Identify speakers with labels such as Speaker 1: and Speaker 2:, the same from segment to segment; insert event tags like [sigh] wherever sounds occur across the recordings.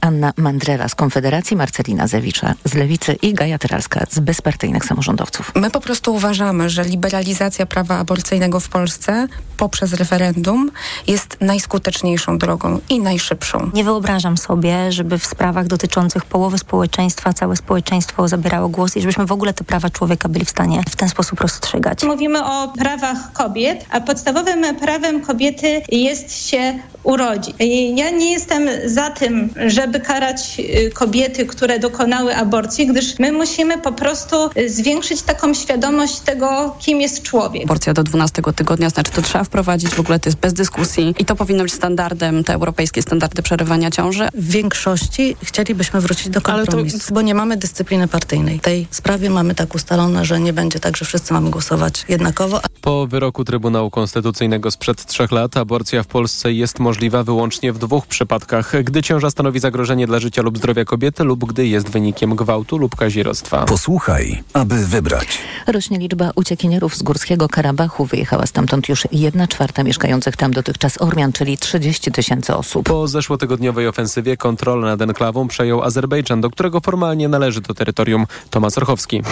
Speaker 1: Anna Mandrela z Konfederacji, Marcelina Zewicza z Lewicy i Gaja Tyralska z bezpartyjnych samorządowców.
Speaker 2: My po prostu uważamy, że liberalizacja prawa aborcyjnego w Polsce poprzez referendum jest najskuteczniejszą drogą i najszybszą.
Speaker 3: Nie wyobrażam sobie, żeby w sprawach dotyczących połowy społeczeństwa całe społeczeństwo zabierało głos i żebyśmy w ogóle te prawa człowieka byli w stanie w ten sposób rozstrzygać.
Speaker 4: Mówimy o prawach kobiet, a podstawowym prawem kobiety jest się urodzić. Ja nie jestem za tym, żeby karać y, kobiety, które dokonały aborcji, gdyż my musimy po prostu zwiększyć taką świadomość tego, kim jest człowiek.
Speaker 5: Aborcja do 12 tygodnia, znaczy to trzeba wprowadzić, w ogóle to jest bez dyskusji i to powinno być standardem, te europejskie standardy przerywania ciąży.
Speaker 6: W większości chcielibyśmy wrócić do kompromisu, to... bo nie mamy dyscypliny partyjnej. W tej sprawie mamy tak ustalone, że nie będzie tak, że wszyscy mamy głosować jednakowo.
Speaker 7: Po wyroku Trybunału Konstytucyjnego sprzed trzech lat aborcja w Polsce jest możliwa wyłącznie w dwóch przypadkach, gdy ciąża stanowi zagrożenie dla życia lub zdrowia kobiety lub gdy jest wynikiem gwałtu lub kazirodztwa.
Speaker 8: Posłuchaj, aby wybrać.
Speaker 1: Rośnie liczba uciekinierów z Górskiego Karabachu. Wyjechała stamtąd już jedna czwarta mieszkających tam dotychczas Ormian, czyli 30 tysięcy osób.
Speaker 7: Po zeszłotygodniowej ofensywie kontrolę nad enklawą przejął Azerbejdżan, do którego formalnie należy to terytorium. Tomasz Orchowski.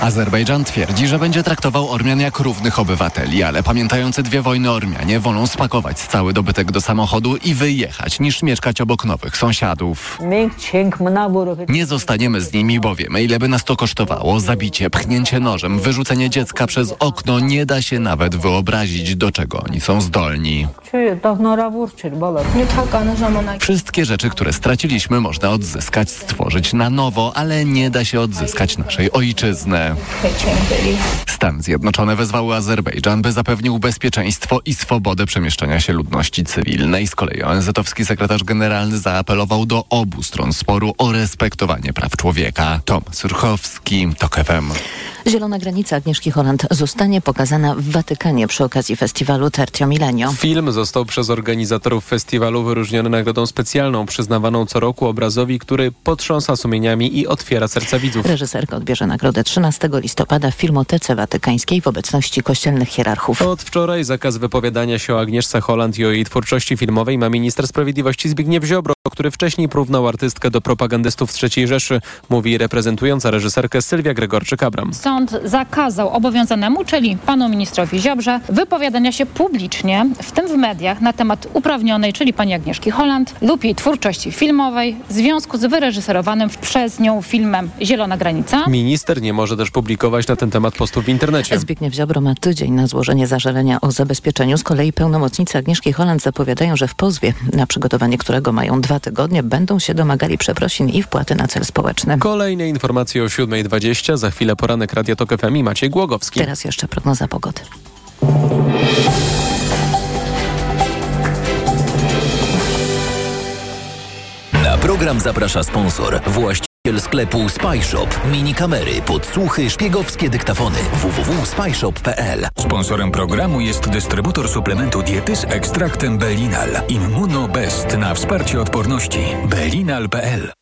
Speaker 9: Azerbejdżan twierdzi, że będzie traktował Ormian jak równych obywateli, ale pamiętający dwie wojny Ormianie wolą spakować cały dobytek do samochodu i wyjechać, niż mieszkać obok nowych sąsiadów. Nie zostaniemy z nimi, bo wiemy, ile by nas to kosztowało. Zabicie, pchnięcie nożem, wyrzucenie dziecka przez okno. Nie da się nawet wyobrazić, do czego oni są zdolni. Wszystkie rzeczy, które straciliśmy, można odzyskać, stworzyć na nowo, ale nie da się odzyskać naszej ojczyzny. Stan Zjednoczone wezwały Azerbejdżan, by zapewnił bezpieczeństwo i swobodę przemieszczania się ludności cywilnej. Z kolei ONZ-owski sekretarz generalny zaapelował do obu stron sporu o respektowanie praw człowieka. Tom Surchowski, TOK FM.
Speaker 1: Zielona granica Agnieszki Holland zostanie pokazana w Watykanie przy okazji festiwalu Tertio Milenio.
Speaker 7: Film został przez organizatorów festiwalu wyróżniony nagrodą specjalną przyznawaną co roku obrazowi, który potrząsa sumieniami i otwiera serca widzów.
Speaker 1: Reżyserka odbierze nagrodę 13 listopada w Filmotece Watykańskiej w obecności kościelnych hierarchów.
Speaker 7: Od wczoraj zakaz wypowiadania się o Agnieszce Holland i o jej twórczości filmowej ma minister sprawiedliwości Zbigniew Ziobro, który wcześniej porównał artystkę do propagandystów z III Rzeszy, mówi reprezentująca reżyserkę Sylwia Gregorczyk-Abram.
Speaker 10: Sąd zakazał obowiązanemu, czyli panu ministrowi Ziobrze, wypowiadania się publicznie, w tym w mediach, na temat uprawnionej, czyli pani Agnieszki Holland lub jej twórczości filmowej w związku z wyreżyserowanym przez nią filmem Zielona Granica.
Speaker 7: Minister nie może też publikować na ten temat postów w internecie.
Speaker 1: Zbigniew Ziobro ma tydzień na złożenie zażalenia o zabezpieczeniu. Z kolei pełnomocnicy Agnieszki Holland zapowiadają, że w pozwie, na przygotowanie którego mają dwa tygodnie, będą się domagali przeprosin i wpłaty na cel społeczny.
Speaker 7: Kolejne informacje o 7.20. Za chwilę poranek Radia Tok FM i Maciej Głogowski.
Speaker 1: Teraz jeszcze prognoza pogody.
Speaker 8: Na program zaprasza sponsor. Właściciel sklepu Spyshop. Mini kamery, podsłuchy, szpiegowskie dyktafony. www.spyshop.pl
Speaker 11: Sponsorem programu jest dystrybutor suplementu diety z ekstraktem Belinal. Immunobest na wsparcie odporności. Belinal.pl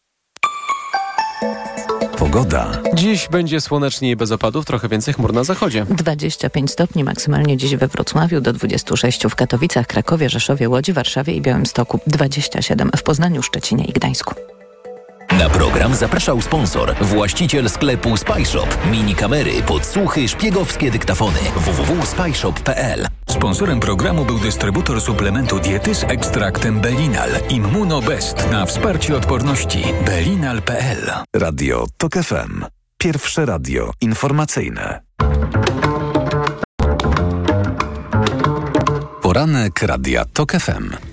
Speaker 8: Pogoda.
Speaker 7: Dziś będzie słonecznie i bez opadów, trochę więcej chmur na zachodzie.
Speaker 1: 25 stopni maksymalnie dziś we Wrocławiu, do 26 w Katowicach, Krakowie, Rzeszowie, Łodzi, Warszawie i Białymstoku, 27 w Poznaniu, Szczecinie i Gdańsku.
Speaker 8: Na program zapraszał sponsor, właściciel sklepu Spyshop. Mini kamery, podsłuchy, szpiegowskie dyktafony. www.spyshop.pl
Speaker 11: Sponsorem programu był dystrybutor suplementu diety z ekstraktem Belinal. Immunobest na wsparcie odporności. Belinal.pl
Speaker 8: Radio TOK FM. Pierwsze radio informacyjne. Poranek Radia TOK FM.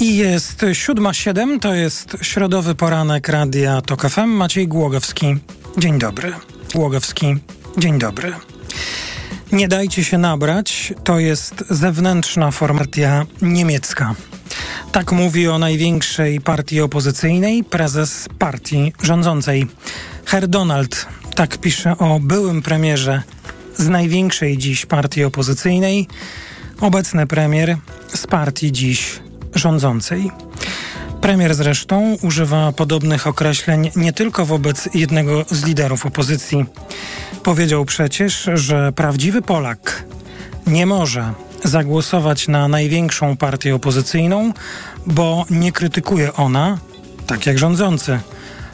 Speaker 12: I jest 7.07, to jest środowy poranek Radia TOK FM. Maciej Głogowski. Dzień dobry. Głogowski. Dzień dobry. Nie dajcie się nabrać, to jest zewnętrzna formacja niemiecka. Tak mówi o największej partii opozycyjnej prezes partii rządzącej. Herr Donald tak pisze o byłym premierze z największej dziś partii opozycyjnej, obecny premier z partii dziś rządzącej. Premier zresztą używa podobnych określeń nie tylko wobec jednego z liderów opozycji. Powiedział przecież, że prawdziwy Polak nie może zagłosować na największą partię opozycyjną, bo nie krytykuje ona, tak jak rządzący,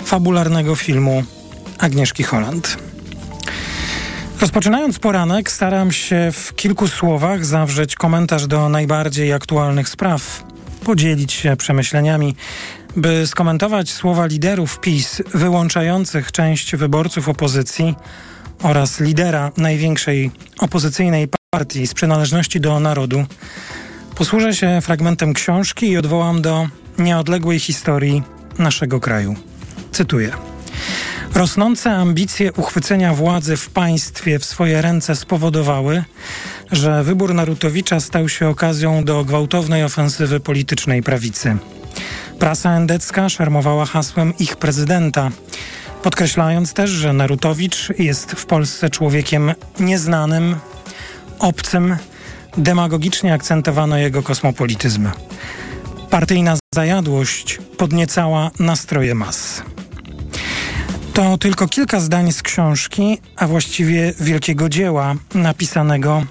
Speaker 12: fabularnego filmu Agnieszki Holland. Rozpoczynając poranek, staram się w kilku słowach zawrzeć komentarz do najbardziej aktualnych spraw, podzielić się przemyśleniami, by skomentować słowa liderów PiS wyłączających część wyborców opozycji oraz lidera największej opozycyjnej partii z przynależności do narodu. Posłużę się fragmentem książki i odwołam do nieodległej historii naszego kraju. Cytuję. Rosnące ambicje uchwycenia władzy w państwie w swoje ręce spowodowały, że wybór Narutowicza stał się okazją do gwałtownej ofensywy politycznej prawicy. Prasa endecka szarmowała hasłem ich prezydenta, podkreślając też, że Narutowicz jest w Polsce człowiekiem nieznanym, obcym, demagogicznie akcentowano jego kosmopolityzm. Partyjna zajadłość podniecała nastroje mas. To tylko kilka zdań z książki, a właściwie wielkiego dzieła napisanego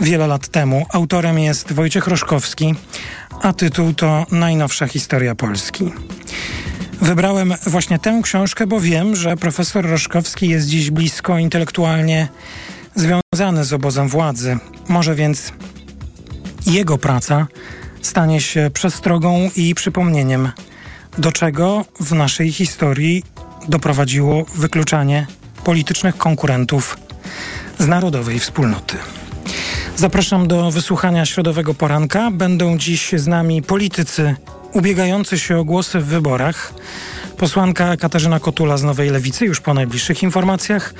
Speaker 12: wiele lat temu. Autorem jest Wojciech Roszkowski, a tytuł to Najnowsza historia Polski. Wybrałem właśnie tę książkę, bo wiem, że profesor Roszkowski jest dziś blisko intelektualnie związany z obozem władzy. Może więc jego praca stanie się przestrogą i przypomnieniem, do czego w naszej historii doprowadziło wykluczanie politycznych konkurentów z narodowej wspólnoty. Zapraszam do wysłuchania środowego poranka. Będą dziś z nami politycy ubiegający się o głosy w wyborach. Posłanka Katarzyna Kotula z Nowej Lewicy już po najbliższych informacjach,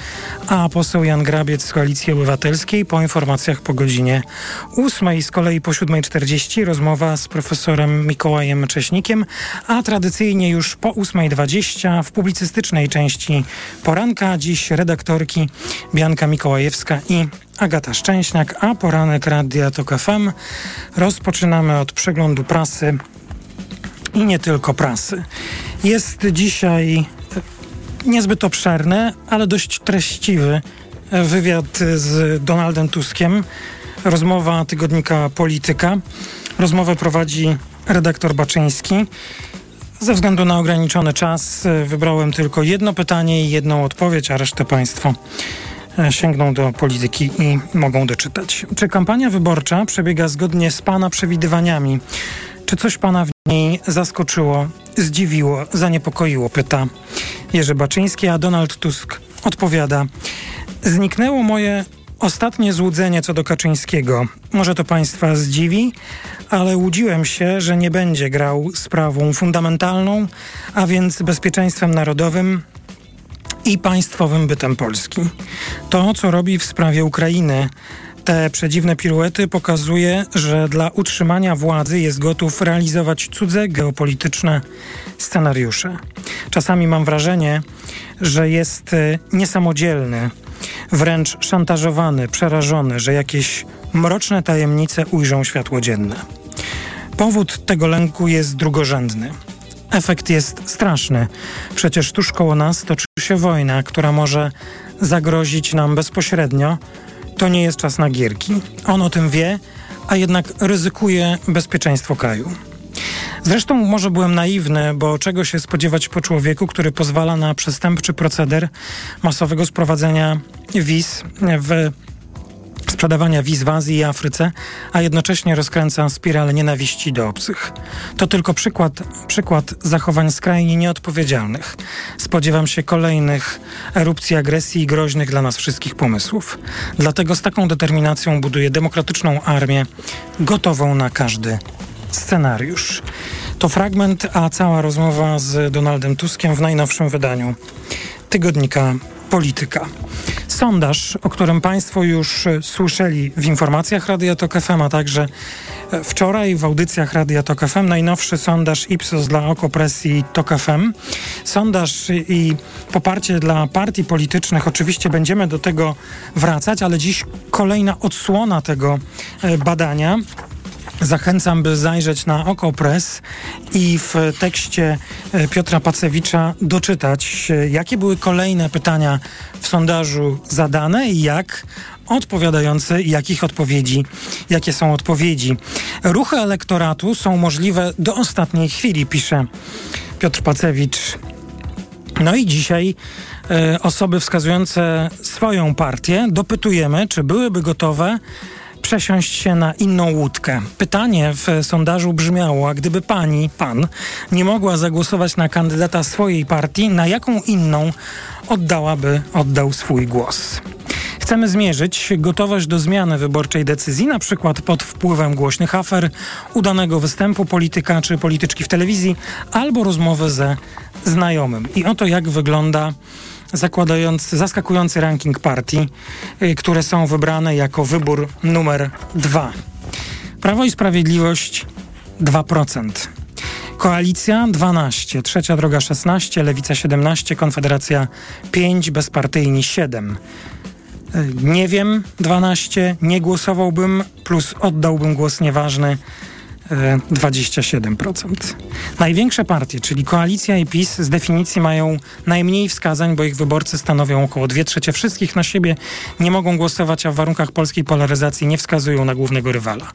Speaker 12: a poseł Jan Grabiec z Koalicji Obywatelskiej po informacjach po godzinie 8. Z kolei po 7.40 rozmowa z profesorem Mikołajem Cześnikiem, a tradycyjnie już po 8.20 w publicystycznej części poranka dziś redaktorki Bianka Mikołajewska i Agata Szczęśniak, a poranek Radia Tok FM rozpoczynamy od przeglądu prasy i nie tylko prasy. Jest dzisiaj niezbyt obszerny, ale dość treściwy wywiad z Donaldem Tuskiem. Rozmowa tygodnika Polityka. Rozmowę prowadzi redaktor Baczyński. Ze względu na ograniczony czas wybrałem tylko jedno pytanie i jedną odpowiedź, a resztę Państwo sięgną do polityki i mogą doczytać. Czy kampania wyborcza przebiega zgodnie z Pana przewidywaniami? Czy coś Pana w niej zaskoczyło, zdziwiło, zaniepokoiło? Pyta Jerzy Baczyński, a Donald Tusk odpowiada. Zniknęło moje ostatnie złudzenie co do Kaczyńskiego. Może to Państwa zdziwi, ale łudziłem się, że nie będzie grał sprawą fundamentalną, a więc bezpieczeństwem narodowym, i państwowym bytem Polski. To, co robi w sprawie Ukrainy, te przedziwne piruety pokazuje, że dla utrzymania władzy jest gotów realizować cudze geopolityczne scenariusze. Czasami mam wrażenie, że jest e, niesamodzielny, wręcz szantażowany, przerażony, że jakieś mroczne tajemnice ujrzą światło dzienne. Powód tego lęku jest drugorzędny. Efekt jest straszny. Przecież tuż koło nas toczy się wojna, która może zagrozić nam bezpośrednio. To nie jest czas na gierki. On o tym wie, a jednak ryzykuje bezpieczeństwo kraju. Zresztą może byłem naiwny, bo czego się spodziewać po człowieku, który pozwala na przestępczy proceder masowego sprowadzenia wiz w sprzedawania wiz w Azji i Afryce, a jednocześnie rozkręca spiralę nienawiści do obcych. To tylko przykład, przykład zachowań skrajnie nieodpowiedzialnych. Spodziewam się kolejnych erupcji agresji i groźnych dla nas wszystkich pomysłów. Dlatego z taką determinacją buduję demokratyczną armię, gotową na każdy scenariusz. To fragment, a cała rozmowa z Donaldem Tuskiem w najnowszym wydaniu tygodnika Polityka. Sondaż, o którym Państwo już e, słyszeli w informacjach Radia Tok FM, a także e, wczoraj w audycjach Radia Tok FM, najnowszy sondaż Ipsos dla Okopresji Tok FM. Sondaż i poparcie dla partii politycznych, oczywiście będziemy do tego wracać, ale dziś kolejna odsłona tego e, badania. Zachęcam, by zajrzeć na OkoPress i w tekście e, Piotra Pacewicza doczytać, e, jakie były kolejne pytania w sondażu zadane i jak odpowiadający, jakich odpowiedzi, jakie są odpowiedzi. Ruchy elektoratu są możliwe do ostatniej chwili, pisze Piotr Pacewicz. No i dzisiaj e, osoby wskazujące swoją partię dopytujemy, czy byłyby gotowe przesiąść się na inną łódkę. Pytanie w sondażu brzmiało, a gdyby pani, pan, nie mogła zagłosować na kandydata swojej partii, na jaką inną oddałaby, oddał swój głos? Chcemy zmierzyć gotowość do zmiany wyborczej decyzji, na przykład pod wpływem głośnych afer, udanego występu polityka czy polityczki w telewizji, albo rozmowy ze znajomym. I oto jak wygląda zakładający, zaskakujący ranking partii, y, które są wybrane jako wybór numer dwa. Prawo i Sprawiedliwość 2%. Koalicja 12, Trzecia Droga 16, Lewica 17, Konfederacja 5, Bezpartyjni 7. Y, nie wiem 12, nie głosowałbym, plus oddałbym głos nieważny 27%. Największe partie, czyli Koalicja i PiS z definicji mają najmniej wskazań, bo ich wyborcy stanowią około 2 trzecie wszystkich na siebie, nie mogą głosować, a w warunkach polskiej polaryzacji nie wskazują na głównego rywala.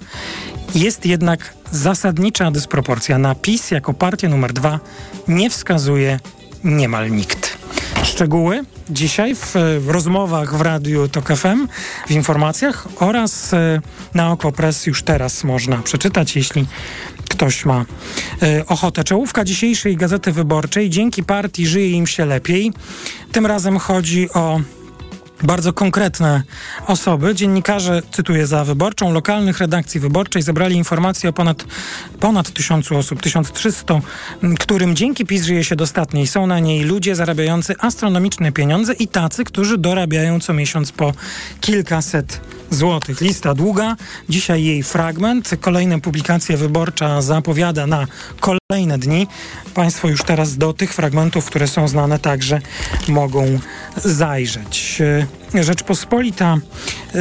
Speaker 12: Jest jednak zasadnicza dysproporcja. Na PiS jako partię numer dwa nie wskazuje niemal nikt. Szczegóły dzisiaj w rozmowach w radiu TOK FM, w informacjach oraz e, na Okopres już teraz można przeczytać, jeśli ktoś ma e, ochotę. Czołówka dzisiejszej Gazety Wyborczej. Dzięki partii żyje im się lepiej. Tym razem chodzi o bardzo konkretne osoby. Dziennikarze, cytuję za wyborczą, lokalnych redakcji wyborczej zebrali informacje o ponad, ponad tysiącu osób, 1300, którym dzięki PiS żyje się dostatniej. Są na niej ludzie zarabiający astronomiczne pieniądze i tacy, którzy dorabiają co miesiąc po kilkaset złotych. Lista długa. Dzisiaj jej fragment. Kolejne publikacje wyborcza zapowiada na kolejne dni. Państwo już teraz do tych fragmentów, które są znane, także mogą zajrzeć. Rzeczpospolita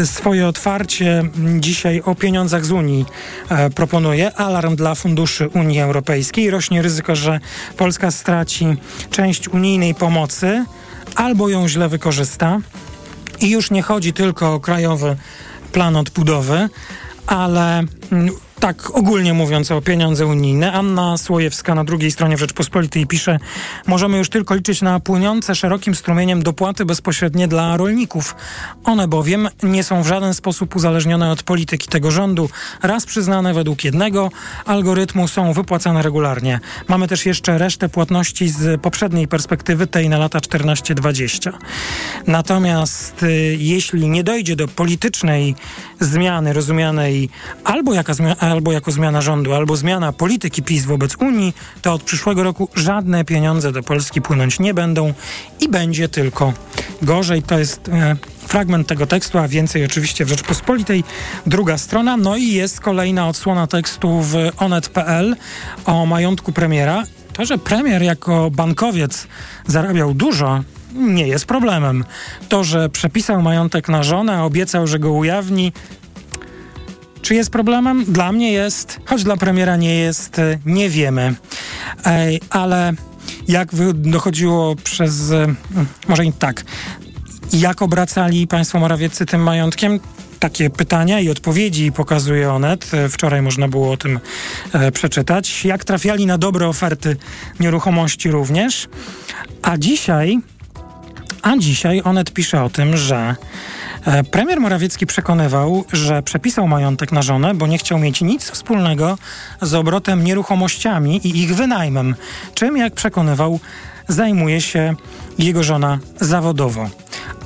Speaker 12: swoje otwarcie dzisiaj o pieniądzach z Unii e, proponuje. Alarm dla funduszy Unii Europejskiej. Rośnie ryzyko, że Polska straci część unijnej pomocy albo ją źle wykorzysta. I już nie chodzi tylko o krajowy plan odbudowy, ale mm, tak ogólnie mówiąc o pieniądze unijne. Anna Słojewska na drugiej stronie Rzeczpospolitej pisze, możemy już tylko liczyć na płynące szerokim strumieniem dopłaty bezpośrednie dla rolników. One bowiem nie są w żaden sposób uzależnione od polityki tego rządu. Raz przyznane według jednego algorytmu są wypłacane regularnie. Mamy też jeszcze resztę płatności z poprzedniej perspektywy, tej na lata 14-20. Natomiast y, jeśli nie dojdzie do politycznej zmiany rozumianej albo jaka albo jako zmiana rządu, albo zmiana polityki PiS wobec Unii, to od przyszłego roku żadne pieniądze do Polski płynąć nie będą i będzie tylko gorzej. To jest e, fragment tego tekstu, a więcej oczywiście w Rzeczpospolitej. Druga strona, no i jest kolejna odsłona tekstu w onet.pl o majątku premiera. To, że premier jako bankowiec zarabiał dużo, nie jest problemem. To, że przepisał majątek na żonę, obiecał, że go ujawni, czy jest problemem? Dla mnie jest, choć dla premiera nie jest, e, nie wiemy. Ale jak dochodziło przez, e, może i tak, jak obracali państwo Morawieccy tym majątkiem? Takie pytania i odpowiedzi pokazuje Onet. E, wczoraj można było o tym e, przeczytać. Jak trafiali na dobre oferty nieruchomości również. A dzisiaj, a dzisiaj Onet pisze o tym, że E, premier Morawiecki przekonywał, że przepisał majątek na żonę, bo nie chciał mieć nic wspólnego z obrotem nieruchomościami i ich wynajmem, czym, jak przekonywał, zajmuje się jego żona zawodowo.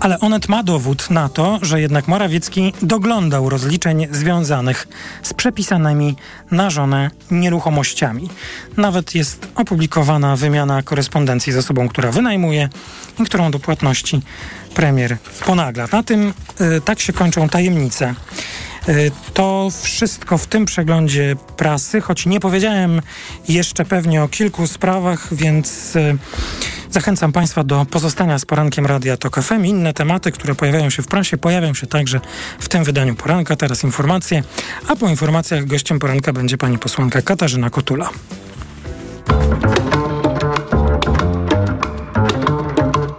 Speaker 12: Ale Onet ma dowód na to, że jednak Morawiecki doglądał rozliczeń związanych z przepisanymi na żonę nieruchomościami. Nawet jest opublikowana wymiana korespondencji z osobą, która wynajmuje i którą do płatności premier ponagla. Na tym y, tak się kończą tajemnice. Y, to wszystko w tym przeglądzie prasy, choć nie powiedziałem jeszcze pewnie o kilku sprawach, więc y, zachęcam Państwa do pozostania z porankiem Radia Tok FM. Inne tematy, które pojawiają się w prasie, pojawią się także w tym wydaniu poranka. Teraz informacje, a po informacjach gościem poranka będzie pani posłanka Katarzyna Kotula.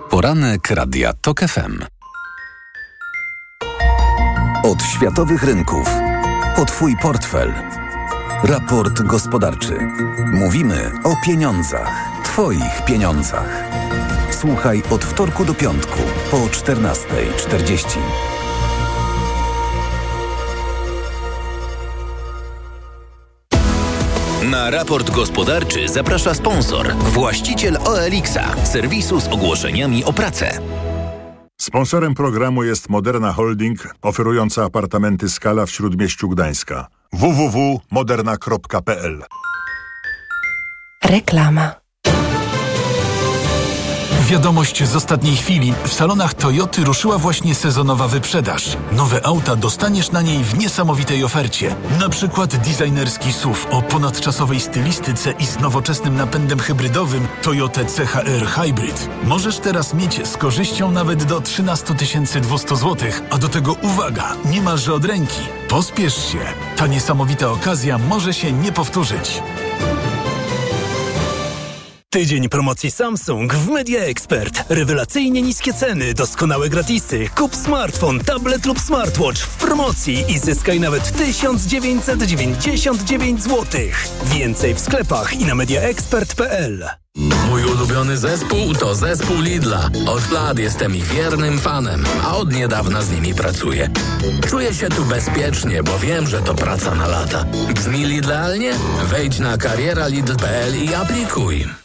Speaker 8: Poranek Radia TOK FM. Od światowych rynków. O Twój portfel. Raport gospodarczy. Mówimy o pieniądzach. Twoich pieniądzach. Słuchaj od wtorku do piątku po 14.40.
Speaker 13: Na raport gospodarczy zaprasza sponsor, właściciel OLX-a, serwisu z ogłoszeniami o pracę.
Speaker 14: Sponsorem programu jest Moderna Holding, oferująca apartamenty Skala w Śródmieściu Gdańska. www.moderna.pl
Speaker 15: Reklama
Speaker 16: Wiadomość z ostatniej chwili. W salonach Toyoty ruszyła właśnie sezonowa wyprzedaż. Nowe auta dostaniesz na niej w niesamowitej ofercie. Na przykład designerski SUV o ponadczasowej stylistyce i z nowoczesnym napędem hybrydowym Toyota CHR Hybrid. Możesz teraz mieć z korzyścią nawet do 13 200 zł, a do tego uwaga, niemalże od ręki. Pospiesz się. Ta niesamowita okazja może się nie powtórzyć.
Speaker 17: Tydzień promocji Samsung w Media Expert. Rewelacyjnie niskie ceny, doskonałe gratisy. Kup smartfon, tablet lub smartwatch w promocji i zyskaj nawet 1999 zł. Więcej w sklepach i na mediaexpert.pl.
Speaker 18: Mój ulubiony zespół to zespół Lidla. Od lat jestem ich wiernym fanem, a od niedawna z nimi pracuję. Czuję się tu bezpiecznie, bo wiem, że to praca na lata. Brzmi Lidlealnie? Wejdź na karieralidl.pl i aplikuj.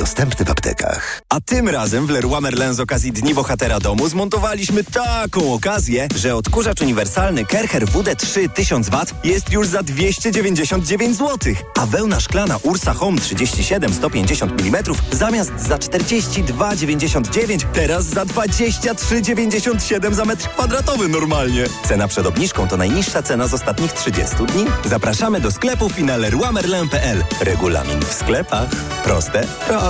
Speaker 19: Dostępny w aptekach.
Speaker 20: A tym razem w Leroy Merlin z okazji Dni Bohatera Domu zmontowaliśmy taką okazję, że odkurzacz uniwersalny Kercher WD3 1000W jest już za 299 zł, a wełna szklana Ursa Home 37 150 mm zamiast za 42,99 teraz za 23,97 za metr kwadratowy normalnie. Cena przed obniżką to najniższa cena z ostatnich 30 dni. Zapraszamy do sklepów i na leroymerlin.pl. Regulamin w sklepach. Proste, proste.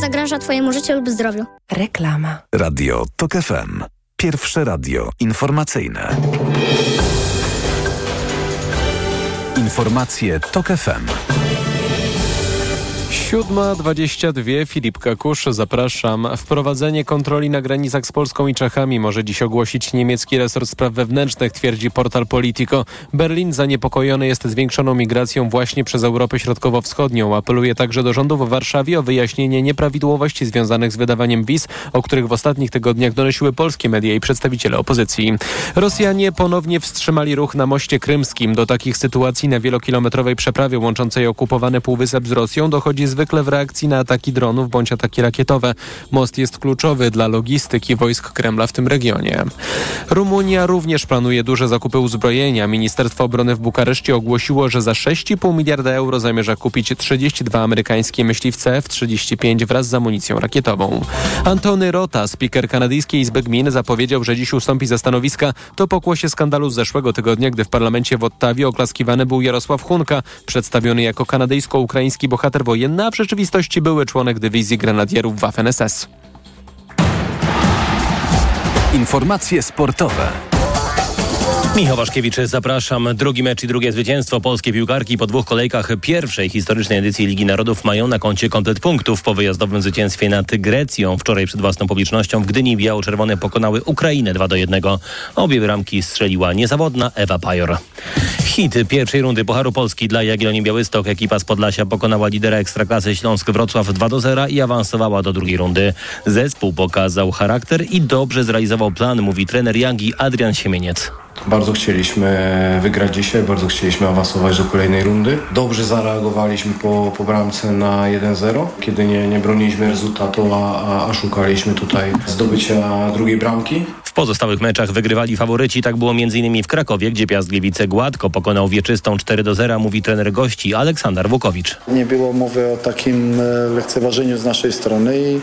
Speaker 21: zagraża Twojemu życiu lub zdrowiu.
Speaker 15: Reklama.
Speaker 8: Radio TOK FM. Pierwsze radio informacyjne. Informacje TOK FM.
Speaker 7: 7.22 Filip Kakusz, zapraszam. Wprowadzenie kontroli na granicach z Polską i Czechami może dziś ogłosić niemiecki resort spraw wewnętrznych, twierdzi portal Politico. Berlin zaniepokojony jest zwiększoną migracją właśnie przez Europę Środkowo-Wschodnią. Apeluje także do rządu w Warszawie o wyjaśnienie nieprawidłowości związanych z wydawaniem wiz, o których w ostatnich tygodniach donosiły polskie media i przedstawiciele opozycji. Rosjanie ponownie wstrzymali ruch na moście krymskim. Do takich sytuacji na wielokilometrowej przeprawie łączącej okupowany półwysep z Rosją dochodzi zwykle w reakcji na ataki dronów bądź ataki rakietowe. Most jest kluczowy dla logistyki wojsk Kremla w tym regionie. Rumunia również planuje duże zakupy uzbrojenia. Ministerstwo Obrony w Bukareszcie ogłosiło, że za 6,5 miliarda euro zamierza kupić 32 amerykańskie myśliwce F-35 wraz z amunicją rakietową. Antony Rota, speaker kanadyjskiej Izby Gmin, zapowiedział, że dziś ustąpi ze stanowiska. To pokłosie skandalu z zeszłego tygodnia, gdy w parlamencie w Ottawie oklaskiwany był Jarosław Hunka, przedstawiony jako kanadyjsko-ukraiński bohater wojenny, a w rzeczywistości były członek dywizji grenadierów Waffen-SS.
Speaker 8: Informacje sportowe.
Speaker 22: Michał Waszkiewicz, zapraszam. Drugi mecz i drugie zwycięstwo polskiej piłkarki po dwóch kolejkach pierwszej historycznej edycji Ligi Narodów mają na koncie komplet punktów po wyjazdowym zwycięstwie nad Grecją. Wczoraj przed własną publicznością w Gdyni biało-czerwone pokonały Ukrainę 2 do 1. Obie bramki strzeliła niezawodna Ewa Pajor. Hit pierwszej rundy Pucharu Polski dla Jagiellonii Białystok. Ekipa z Podlasia pokonała lidera Ekstraklasy Śląsk Wrocław 2 do 0 i awansowała do drugiej rundy. Zespół pokazał charakter i dobrze zrealizował plan, mówi trener Jagi Adrian Siemieniec.
Speaker 23: Bardzo chcieliśmy wygrać dzisiaj, bardzo chcieliśmy awansować do kolejnej rundy. Dobrze zareagowaliśmy po, po bramce na 1-0, kiedy nie, nie broniliśmy rezultatu, a, a, a szukaliśmy tutaj zdobycia drugiej bramki.
Speaker 22: W pozostałych meczach wygrywali faworyci. Tak było m.in. w Krakowie, gdzie Piast Gliwice gładko pokonał Wieczystą 4 do 0, mówi trener gości Aleksander Wukowicz.
Speaker 15: Nie było mowy o takim e, lekceważeniu z naszej strony i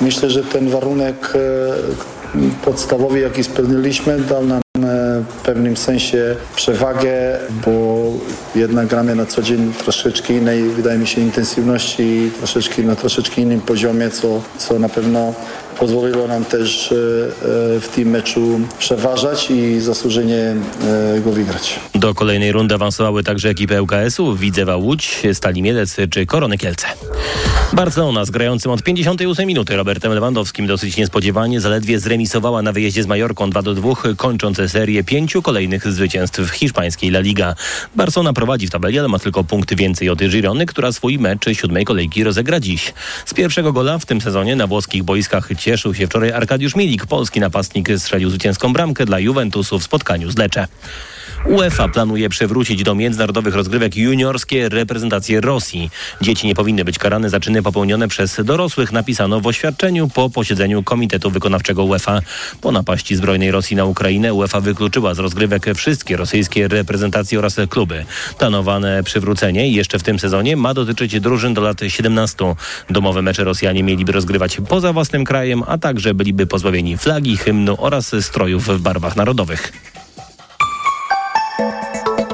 Speaker 15: myślę, że ten warunek e, podstawowy, jaki spełniliśmy, dał nam w pewnym sensie przewagę, bo jednak gramy na co dzień troszeczkę innej, wydaje mi się, intensywności troszeczkę na troszeczkę innym poziomie, co, co na pewno pozwoliło nam też e, e, w tym meczu przeważać i zasłużenie e, go wygrać.
Speaker 22: Do kolejnej rundy awansowały także ekipy ŁKS-u, Widzewa Łódź, Stali Mielec czy Korony Kielce. Barcelona z grającym od 58 minuty Robertem Lewandowskim dosyć niespodziewanie zaledwie zremisowała na wyjeździe z Majorką 2 do 2, kończąc serię pięciu kolejnych zwycięstw w hiszpańskiej La Liga. Barcelona prowadzi w tabeli, ale ma tylko punkty więcej od Girony, która swój mecz siódmej kolejki rozegra dziś. Z pierwszego gola w tym sezonie na włoskich boiskach cieszył się wczoraj Arkadiusz Milik. Polski napastnik strzelił zwycięską bramkę dla Juventusu w spotkaniu z Lecce. UEFA planuje przywrócić do międzynarodowych rozgrywek juniorskie reprezentacje Rosji. Dzieci nie powinny być karane za czyny popełnione przez dorosłych, napisano w oświadczeniu po posiedzeniu Komitetu Wykonawczego UEFA. Po napaści zbrojnej Rosji na Ukrainę UEFA wykluczyła z rozgrywek wszystkie rosyjskie reprezentacje oraz kluby. Planowane przywrócenie jeszcze w tym sezonie ma dotyczyć drużyn do lat 17. Domowe mecze Rosjanie mieliby rozgrywać poza własnym krajem, a także byliby pozbawieni flagi, hymnu oraz strojów w barwach narodowych.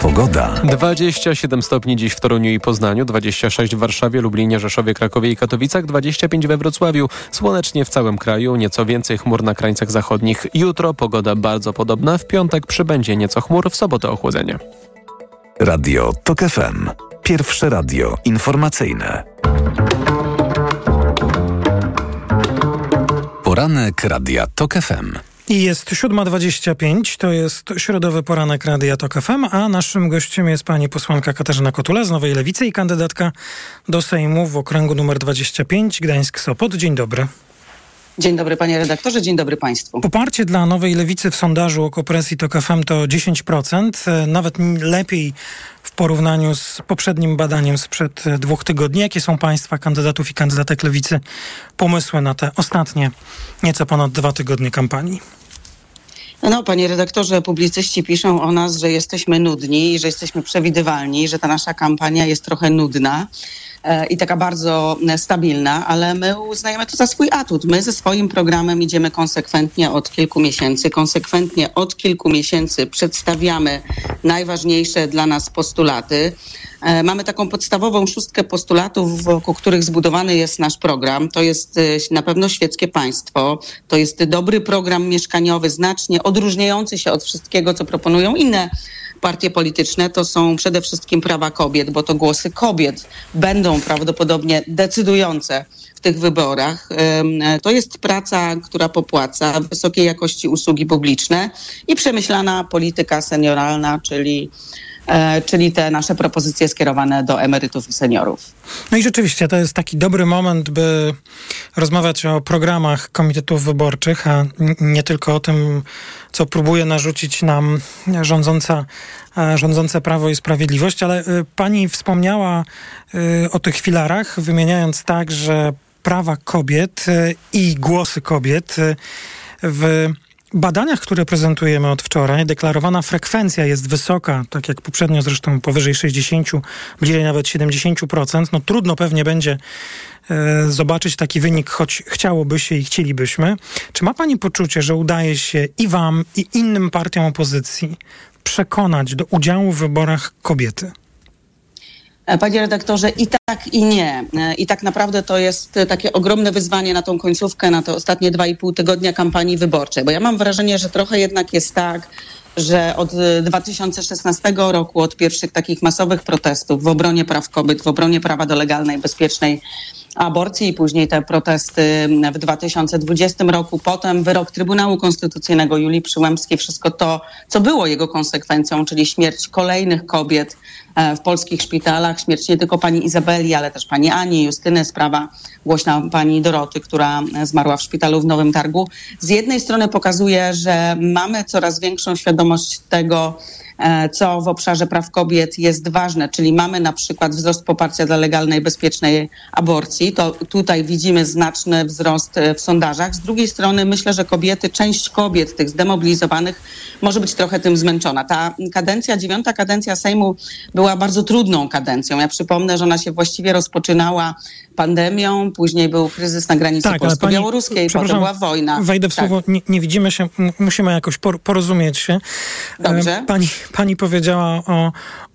Speaker 8: Pogoda.
Speaker 7: 27 stopni dziś w Toruniu i Poznaniu, 26 w Warszawie, Lublinie, Rzeszowie, Krakowie i Katowicach, 25 we Wrocławiu. Słonecznie w całym kraju, nieco więcej chmur na krańcach zachodnich. Jutro pogoda bardzo podobna, w piątek przybędzie nieco chmur, w sobotę ochłodzenie.
Speaker 8: Radio TOK FM. Pierwsze radio informacyjne. Poranek Radia TOK FM.
Speaker 12: I jest 7.25, to jest środowy poranek Radia TOK FM, a naszym gościem jest pani posłanka Katarzyna Kotula z Nowej Lewicy i kandydatka do Sejmu w okręgu numer 25 Gdańsk-Sopot. Dzień dobry.
Speaker 24: Dzień dobry panie redaktorze, dzień dobry państwu.
Speaker 12: Poparcie dla Nowej Lewicy w sondażu o kopresji TOK FM to 10%, nawet lepiej w porównaniu z poprzednim badaniem sprzed dwóch tygodni. Jakie są państwa kandydatów i kandydatek Lewicy pomysły na te ostatnie nieco ponad dwa tygodnie kampanii?
Speaker 24: No, panie redaktorze, publicyści piszą o nas, że jesteśmy nudni, że jesteśmy przewidywalni, że ta nasza kampania jest trochę nudna i taka bardzo stabilna, ale my uznajemy to za swój atut. My ze swoim programem idziemy konsekwentnie od kilku miesięcy. Konsekwentnie od kilku miesięcy przedstawiamy najważniejsze dla nas postulaty. Mamy taką podstawową szóstkę postulatów, wokół których zbudowany jest nasz program. To jest na pewno świeckie państwo, to jest dobry program mieszkaniowy, znacznie odróżniający się od wszystkiego, co proponują inne partie polityczne. To są przede wszystkim prawa kobiet, bo to głosy kobiet będą prawdopodobnie decydujące w tych wyborach. To jest praca, która popłaca, wysokiej jakości usługi publiczne i przemyślana polityka senioralna, czyli czyli te nasze propozycje skierowane do emerytów i seniorów.
Speaker 12: No i rzeczywiście to jest taki dobry moment, by rozmawiać o programach komitetów wyborczych, a nie tylko o tym, co próbuje narzucić nam rządząca, rządzące Prawo i Sprawiedliwość, ale pani wspomniała o tych filarach, wymieniając tak, że prawa kobiet i głosy kobiet w badaniach, które prezentujemy od wczoraj, deklarowana frekwencja jest wysoka, tak jak poprzednio zresztą powyżej 60, bliżej nawet 70%. No trudno pewnie będzie e, zobaczyć taki wynik, choć chciałoby się i chcielibyśmy. Czy ma pani poczucie, że udaje się i wam, i innym partiom opozycji przekonać do udziału w wyborach kobiety?
Speaker 24: Panie redaktorze, i tak, i nie. I tak naprawdę to jest takie ogromne wyzwanie na tą końcówkę, na te ostatnie dwa i pół tygodnia kampanii wyborczej, bo ja mam wrażenie, że trochę jednak jest tak, że od 2016 roku, od pierwszych takich masowych protestów w obronie praw kobiet, w obronie prawa do legalnej, bezpiecznej aborcji i później te protesty w 2020 roku, potem wyrok Trybunału Konstytucyjnego Julii Przyłębskiej, wszystko to, co było jego konsekwencją, czyli śmierć kolejnych kobiet e, w polskich szpitalach, śmierć nie tylko pani Izabeli, ale też pani Ani, Justyny, sprawa głośna pani Doroty, która zmarła w szpitalu w Nowym Targu. Z jednej strony pokazuje, że mamy coraz większą świadomość tego, E, co w obszarze praw kobiet jest ważne, czyli mamy na przykład wzrost poparcia dla legalnej, bezpiecznej aborcji, to tutaj widzimy znaczny wzrost e, w sondażach. Z drugiej strony myślę, że kobiety, część kobiet, tych zdemobilizowanych, może być trochę tym zmęczona. Ta kadencja, dziewiąta kadencja Sejmu była bardzo trudną kadencją. Ja przypomnę, że ona się właściwie rozpoczynała pandemią, później był kryzys na granicy
Speaker 12: tak,
Speaker 24: polsko-białoruskiej, potem była wojna.
Speaker 12: Wejdę w
Speaker 24: tak.
Speaker 12: słowo, nie, nie, widzimy się, musimy jakoś porozumieć się.
Speaker 24: Dobrze.
Speaker 12: Pani, pani powiedziała o,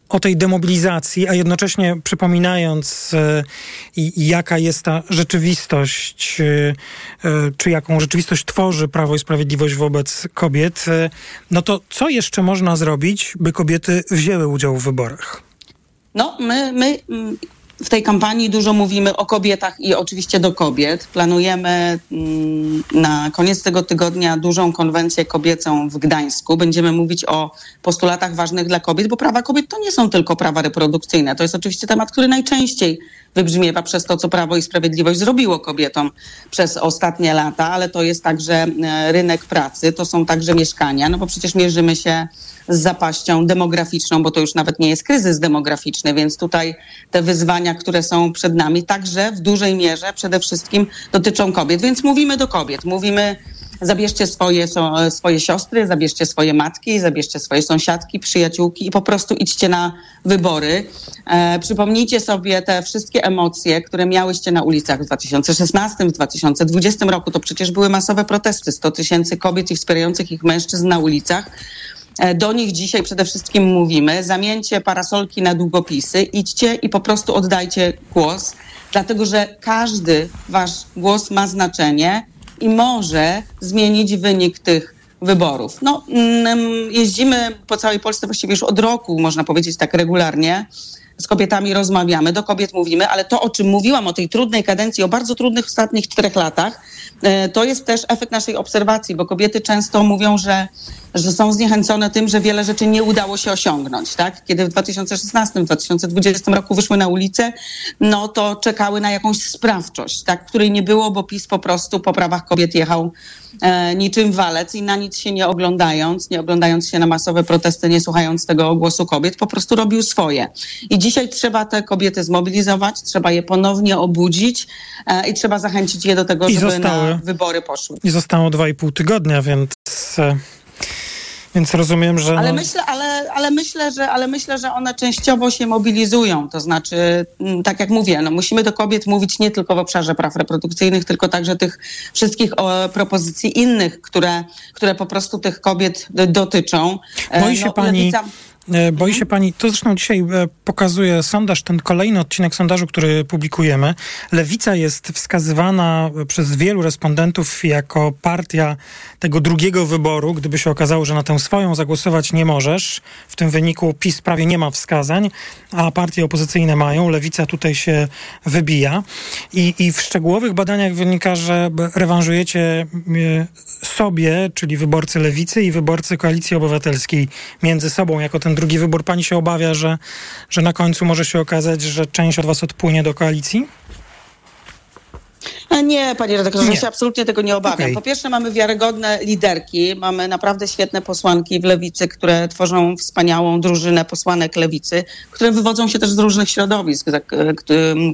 Speaker 12: o tej demobilizacji, a jednocześnie przypominając, e, jaka jest ta rzeczywistość, e, e, czy jaką rzeczywistość tworzy Prawo i Sprawiedliwość wobec kobiet, no to co jeszcze można zrobić, by kobiety wzięły udział w wyborach?
Speaker 24: No, my, my w tej kampanii dużo mówimy o kobietach i oczywiście do kobiet. Planujemy mm, na koniec tego tygodnia dużą konwencję kobiecą w Gdańsku. Będziemy mówić o postulatach ważnych dla kobiet, bo prawa kobiet to nie są tylko prawa reprodukcyjne. To jest oczywiście temat, który najczęściej wybrzmiewa przez to, co Prawo i Sprawiedliwość zrobiło kobietom przez ostatnie lata, ale to jest także e, rynek pracy, to są także mieszkania, no bo przecież mierzymy się z zapaścią demograficzną, bo to już nawet nie jest kryzys demograficzny, więc tutaj te wyzwania, które są przed nami, także w dużej mierze przede wszystkim dotyczą kobiet. Więc mówimy do kobiet, mówimy zabierzcie swoje, swoje siostry, zabierzcie swoje matki, zabierzcie swoje sąsiadki, przyjaciółki i po prostu idźcie na wybory. E, przypomnijcie sobie te wszystkie emocje, które miałyście na ulicach w 2016, w 2020 roku. To przecież były masowe protesty, 100 tysięcy kobiet i wspierających ich mężczyzn na ulicach. E, do nich dzisiaj przede wszystkim mówimy. Zamieńcie parasolki na długopisy, idźcie i po prostu oddajcie głos, dlatego że każdy wasz głos ma znaczenie i może zmienić wynik tych wyborów. No, mm, jeździmy po całej Polsce właściwie już od roku, można powiedzieć tak regularnie. Z kobietami rozmawiamy, do kobiet mówimy, ale to, o czym mówiłam, o tej trudnej kadencji, o bardzo trudnych ostatnich czterech latach, e, to jest też efekt naszej obserwacji, bo kobiety często mówią, że że są zniechęcone tym, że wiele rzeczy nie udało się osiągnąć. Tak? Kiedy w 2016-2020 roku wyszły na ulicę, no to czekały na jakąś sprawczość, tak? której nie było, bo PiS po prostu po prawach kobiet jechał niczym walec i na nic się nie oglądając, nie oglądając się na masowe protesty, nie słuchając tego głosu kobiet, po prostu robił swoje. I dzisiaj trzeba te kobiety zmobilizować, trzeba je ponownie obudzić e, i trzeba zachęcić je do tego, I żeby zostały, na wybory poszły.
Speaker 12: I zostało dwa i pół tygodnia, więc... E, więc rozumiem, że.
Speaker 24: Ale,
Speaker 12: no...
Speaker 24: myślę, ale, ale, myślę, że, ale myślę, że one częściowo się mobilizują. To znaczy, mm, tak jak mówię, no musimy do kobiet mówić nie tylko w obszarze praw reprodukcyjnych, tylko także tych wszystkich propozycji innych, które, które po prostu tych kobiet dotyczą.
Speaker 12: Boi się no, pani. Lewica... E, boi się pani, to zresztą dzisiaj e, pokazuje sondaż, ten kolejny odcinek sondażu, który publikujemy. Lewica jest wskazywana przez wielu respondentów jako partia tego drugiego wyboru. Gdyby się okazało, że na tę swoją zagłosować nie możesz, w tym wyniku PiS prawie nie ma wskazań, a partie opozycyjne mają. Lewica tutaj się wybija. I, i w szczegółowych badaniach wynika, że rewanżujecie e, sobie, czyli wyborcy lewicy i wyborcy koalicji obywatelskiej między sobą jako ten drugi wybór. Pani się obawia, że, że na końcu może się okazać, że część od was odpłynie do koalicji?
Speaker 24: Nie, panie redaktorze, ja się absolutnie tego nie obawiam. Okay. Po pierwsze mamy wiarygodne liderki, mamy naprawdę świetne posłanki w lewicy, które tworzą wspaniałą drużynę posłanek lewicy, które wywodzą się też z różnych środowisk,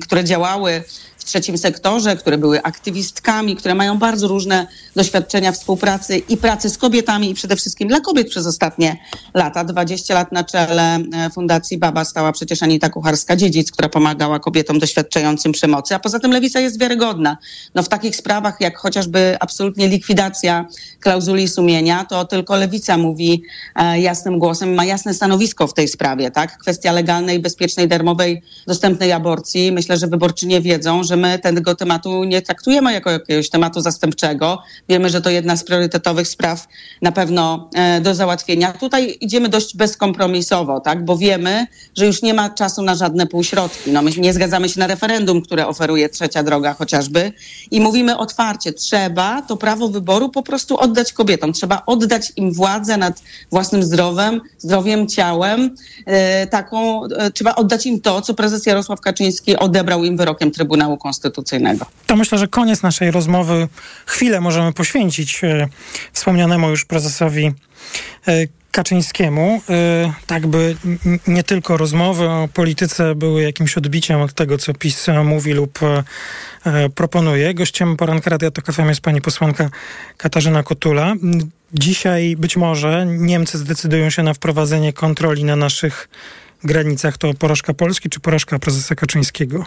Speaker 24: które działały trzecim sektorze, które były aktywistkami, które mają bardzo różne doświadczenia współpracy i pracy z kobietami i przede wszystkim dla kobiet przez ostatnie lata. 20 lat na czele e, Fundacji Baba stała przecież Anita Kucharska-Dziedzic, która pomagała kobietom doświadczającym przemocy, a poza tym Lewica jest wiarygodna. No w takich sprawach jak chociażby absolutnie likwidacja klauzuli sumienia, to tylko Lewica mówi e, jasnym głosem, ma jasne stanowisko w tej sprawie, tak? Kwestia legalnej, bezpiecznej, darmowej, dostępnej aborcji. Myślę, że wyborczynie wiedzą, że że my tego tematu nie traktujemy jako jakiegoś tematu zastępczego. Wiemy, że to jedna z priorytetowych spraw na pewno e, do załatwienia. Tutaj idziemy dość bezkompromisowo, tak? bo wiemy, że już nie ma czasu na żadne półśrodki. No, my nie zgadzamy się na referendum, które oferuje trzecia droga chociażby i mówimy otwarcie, trzeba to prawo wyboru po prostu oddać kobietom. Trzeba oddać im władzę nad własnym zdrowiem, zdrowiem, ciałem. E, taką, e, trzeba oddać im to, co prezes Jarosław Kaczyński odebrał im wyrokiem Trybunału Konstytucyjnego.
Speaker 12: To myślę, że koniec naszej rozmowy. Chwilę możemy poświęcić e, wspomnianemu już prezesowi e, Kaczyńskiemu, e, tak by nie tylko rozmowy o polityce były jakimś odbiciem od tego, co PiS mówi lub proponuje. Gościem poranka Radia Tok FM jest pani posłanka Katarzyna Kotula. Dzisiaj być może Niemcy zdecydują się na wprowadzenie kontroli na naszych granicach. To porażka Polski czy porażka prezesa Kaczyńskiego?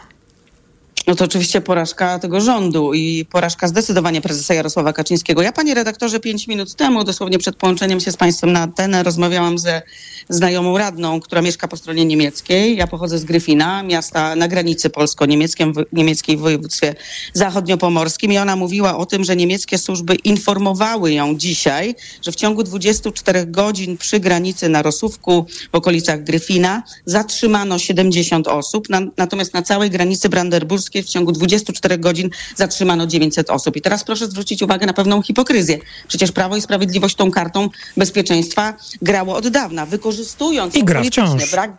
Speaker 24: No to oczywiście porażka tego rządu i porażka zdecydowanie prezesa Jarosława Kaczyńskiego. Ja, panie redaktorze, pięć minut temu, dosłownie przed połączeniem się z państwem na antenę, rozmawiałam ze znajomą radną, która mieszka po stronie niemieckiej. Ja pochodzę z Gryfina, miasta na granicy polsko-niemieckiej w województwie zachodniopomorskim i ona mówiła o tym, że niemieckie służby informowały ją dzisiaj, że w ciągu 24 godzin przy granicy na Rosówku w okolicach Gryfina zatrzymano 70 osób, na, natomiast na całej granicy brandenburskiej w ciągu 24 godzin zatrzymano 900 osób. I teraz proszę zwrócić uwagę na pewną hipokryzję. Przecież Prawo i Sprawiedliwość tą kartą bezpieczeństwa grało od dawna, wykorzystując
Speaker 12: I gra wciąż.
Speaker 24: brak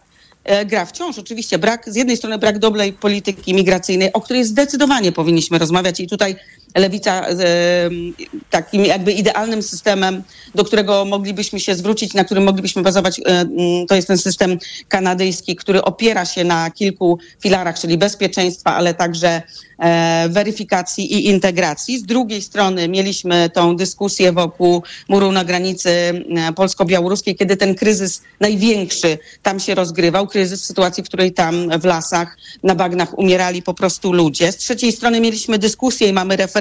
Speaker 24: e, gra wciąż. Oczywiście brak, z jednej strony brak dobrej polityki migracyjnej, o której zdecydowanie powinniśmy rozmawiać i tutaj lewica e, takim jakby idealnym systemem, do którego moglibyśmy się zwrócić, na którym moglibyśmy bazować, e, to jest ten system kanadyjski, który opiera się na kilku filarach, czyli bezpieczeństwa, ale także e, weryfikacji i integracji. Z drugiej strony mieliśmy tą dyskusję wokół muru na granicy polsko-białoruskiej, kiedy ten kryzys największy tam się rozgrywał, kryzys w sytuacji, w której tam w lasach, na bagnach umierali po prostu ludzie. Z trzeciej strony mieliśmy dyskusję i mamy referendum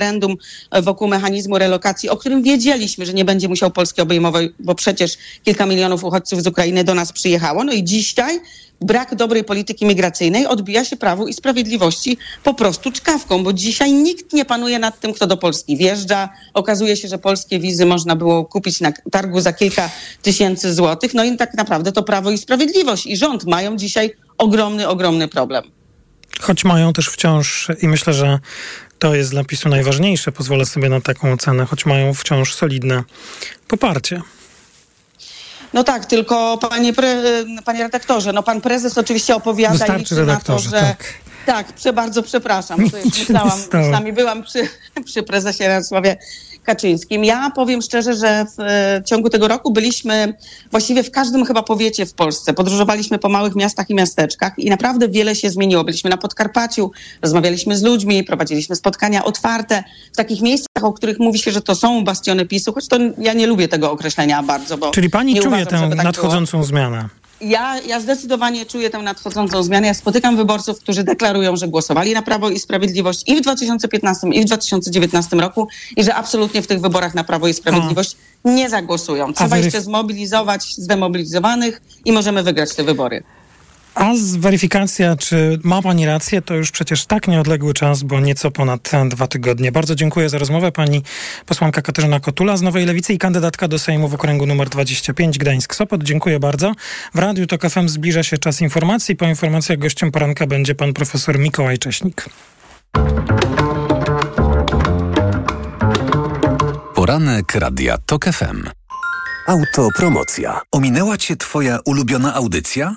Speaker 24: e, wokół mechanizmu relokacji, o którym wiedzieliśmy, że nie będzie musiał Polski obejmować, bo przecież kilka milionów uchodźców z Ukrainy do nas przyjechało. No i dzisiaj brak dobrej polityki migracyjnej odbija się Prawu i Sprawiedliwości po prostu czkawką, bo dzisiaj nikt nie panuje nad tym, kto do Polski wjeżdża. Okazuje się, że polskie wizy można było kupić na targu za kilka tysięcy złotych. No i tak naprawdę to Prawo i Sprawiedliwość i rząd mają dzisiaj ogromny, ogromny problem.
Speaker 12: Choć mają też wciąż, i myślę, że to jest dla PiSu najważniejsze, pozwolę sobie na taką ocenę, choć mają wciąż solidne poparcie.
Speaker 24: No tak, tylko panie, pre, panie redaktorze, no pan prezes oczywiście opowiada i
Speaker 12: Wystarczy
Speaker 24: liczy na to, że...
Speaker 12: tak.
Speaker 24: Tak, prze, bardzo przepraszam. To myślałam, przynajmniej byłam przy, [laughs] przy prezesie Jarosławie Kaczyńskim. Ja powiem szczerze, że w e, ciągu tego roku byliśmy właściwie w każdym chyba powiecie w Polsce. Podróżowaliśmy po małych miastach i miasteczkach i naprawdę wiele się zmieniło. Byliśmy na Podkarpaciu, rozmawialiśmy z ludźmi, prowadziliśmy spotkania otwarte w takich miejscach, o których mówi się, że to są bastiony PiSu, choć to ja nie lubię tego określenia bardzo, bo
Speaker 12: Czyli pani czuje
Speaker 24: uważam,
Speaker 12: tę
Speaker 24: tak było.
Speaker 12: nadchodzącą zmianę?
Speaker 24: Ja, ja zdecydowanie czuję tę nadchodzącą zmianę. Ja spotykam wyborców, którzy deklarują, że głosowali na Prawo i Sprawiedliwość i w 2015, i w 2019 roku i że absolutnie w tych wyborach na Prawo i Sprawiedliwość nie zagłosują. Trzeba
Speaker 12: weryf-
Speaker 24: jeszcze zmobilizować zdemobilizowanych i możemy wygrać te wybory.
Speaker 12: A z weryfikacja, czy ma pani rację, to już przecież tak nieodległy czas, bo nieco ponad dwa tygodnie. Bardzo dziękuję za rozmowę. Pani posłanka Katarzyna Kotula z Nowej Lewicy i kandydatka do Sejmu w okręgu numer 25 Gdańsk-Sopot. Dziękuję bardzo. W Radiu TOK FM zbliża się czas informacji. Po informacjach gościem poranka będzie pan profesor Mikołaj Cześnik.
Speaker 8: Poranek Radia TOK FM. Autopromocja. Ominęła cię twoja ulubiona audycja?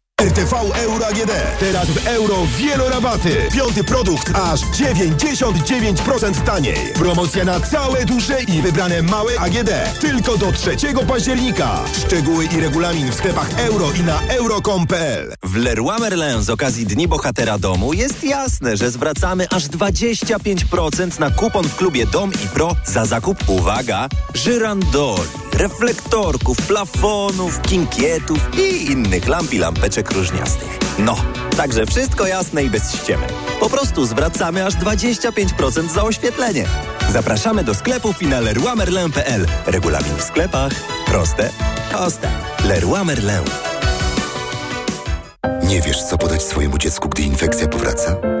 Speaker 25: RTV Euro AGD. Teraz w euro wielorabaty. Piąty produkt aż 99% taniej. Promocja na całe duże i wybrane małe AGD. Tylko do 3 października. Szczegóły i regulamin w sklepach euro i na euro.com.pl.
Speaker 20: W Leroy Merlin z okazji Dni Bohatera Domu jest jasne, że zwracamy aż 25% na kupon w klubie Dom i Pro za zakup, uwaga, żyrandoli, reflektorków, plafonów, kinkietów i innych lamp i lampeczek różniastych. No, także wszystko jasne i bez ściemy. Po prostu zwracamy aż 25% za oświetlenie. Zapraszamy do sklepów i na. Regulamin w sklepach. Proste, proste. Leroy Merlin.
Speaker 19: Nie wiesz, co podać swojemu dziecku, gdy infekcja powraca?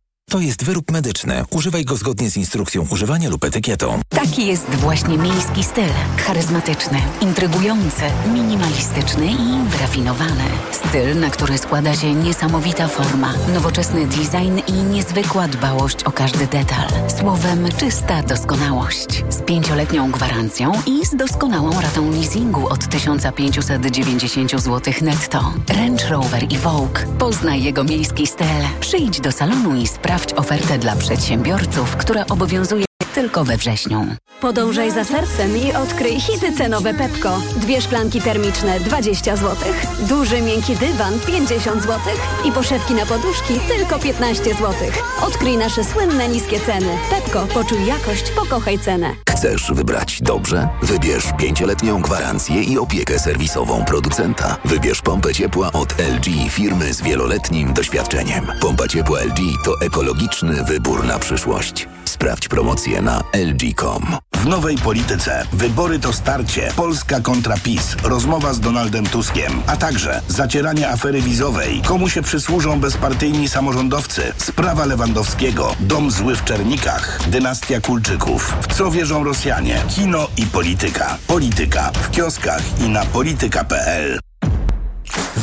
Speaker 26: To jest wyrób medyczny. Używaj go zgodnie z instrukcją używania lub etykietą.
Speaker 27: Taki jest właśnie miejski styl. Charyzmatyczny, intrygujący, minimalistyczny i wyrafinowany. Styl, na który składa się niesamowita forma, nowoczesny design i niezwykła dbałość o każdy detal. Słowem, czysta doskonałość. Z pięcioletnią gwarancją i z doskonałą ratą leasingu od 1590 zł netto. Range Rover i Vogue. Poznaj jego miejski styl. Przyjdź do salonu i sprawdź ofertę dla przedsiębiorców, która obowiązuje tylko we wrześniu.
Speaker 28: Podążaj za sercem i odkryj hity cenowe Pepko. Dwie szklanki termiczne 20 zł, duży miękki dywan 50 zł i poszewki na poduszki tylko 15 zł. Odkryj nasze słynne niskie ceny. Pepko, poczuj jakość, pokochaj cenę.
Speaker 29: Chcesz wybrać dobrze? Wybierz pięcioletnią gwarancję i opiekę serwisową producenta. Wybierz pompę ciepła od LG, firmy z wieloletnim doświadczeniem. Pompa ciepła LG to ekologiczny wybór na przyszłość. Sprawdź promocję na LG.com.
Speaker 30: W nowej polityce wybory to starcie. Polska kontra PiS. Rozmowa z Donaldem Tuskiem. A także zacieranie afery wizowej. Komu się przysłużą bezpartyjni samorządowcy? Sprawa Lewandowskiego. Dom zły w Czernikach. Dynastia Kulczyków. W co wierzą Rosjanie? Kino i polityka. Polityka w kioskach i na polityka.pl.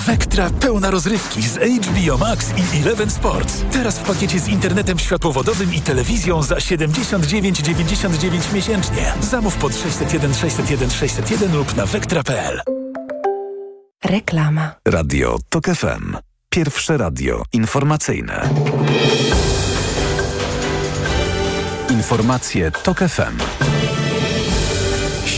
Speaker 16: Wektra pełna rozrywki z HBO Max i Eleven Sports. Teraz w pakiecie z internetem światłowodowym i telewizją za 79,99 miesięcznie. Zamów pod 601 601 601 lub na wektra.pl.
Speaker 31: Reklama.
Speaker 8: Radio TOK FM. Pierwsze radio informacyjne. Informacje TOK FM.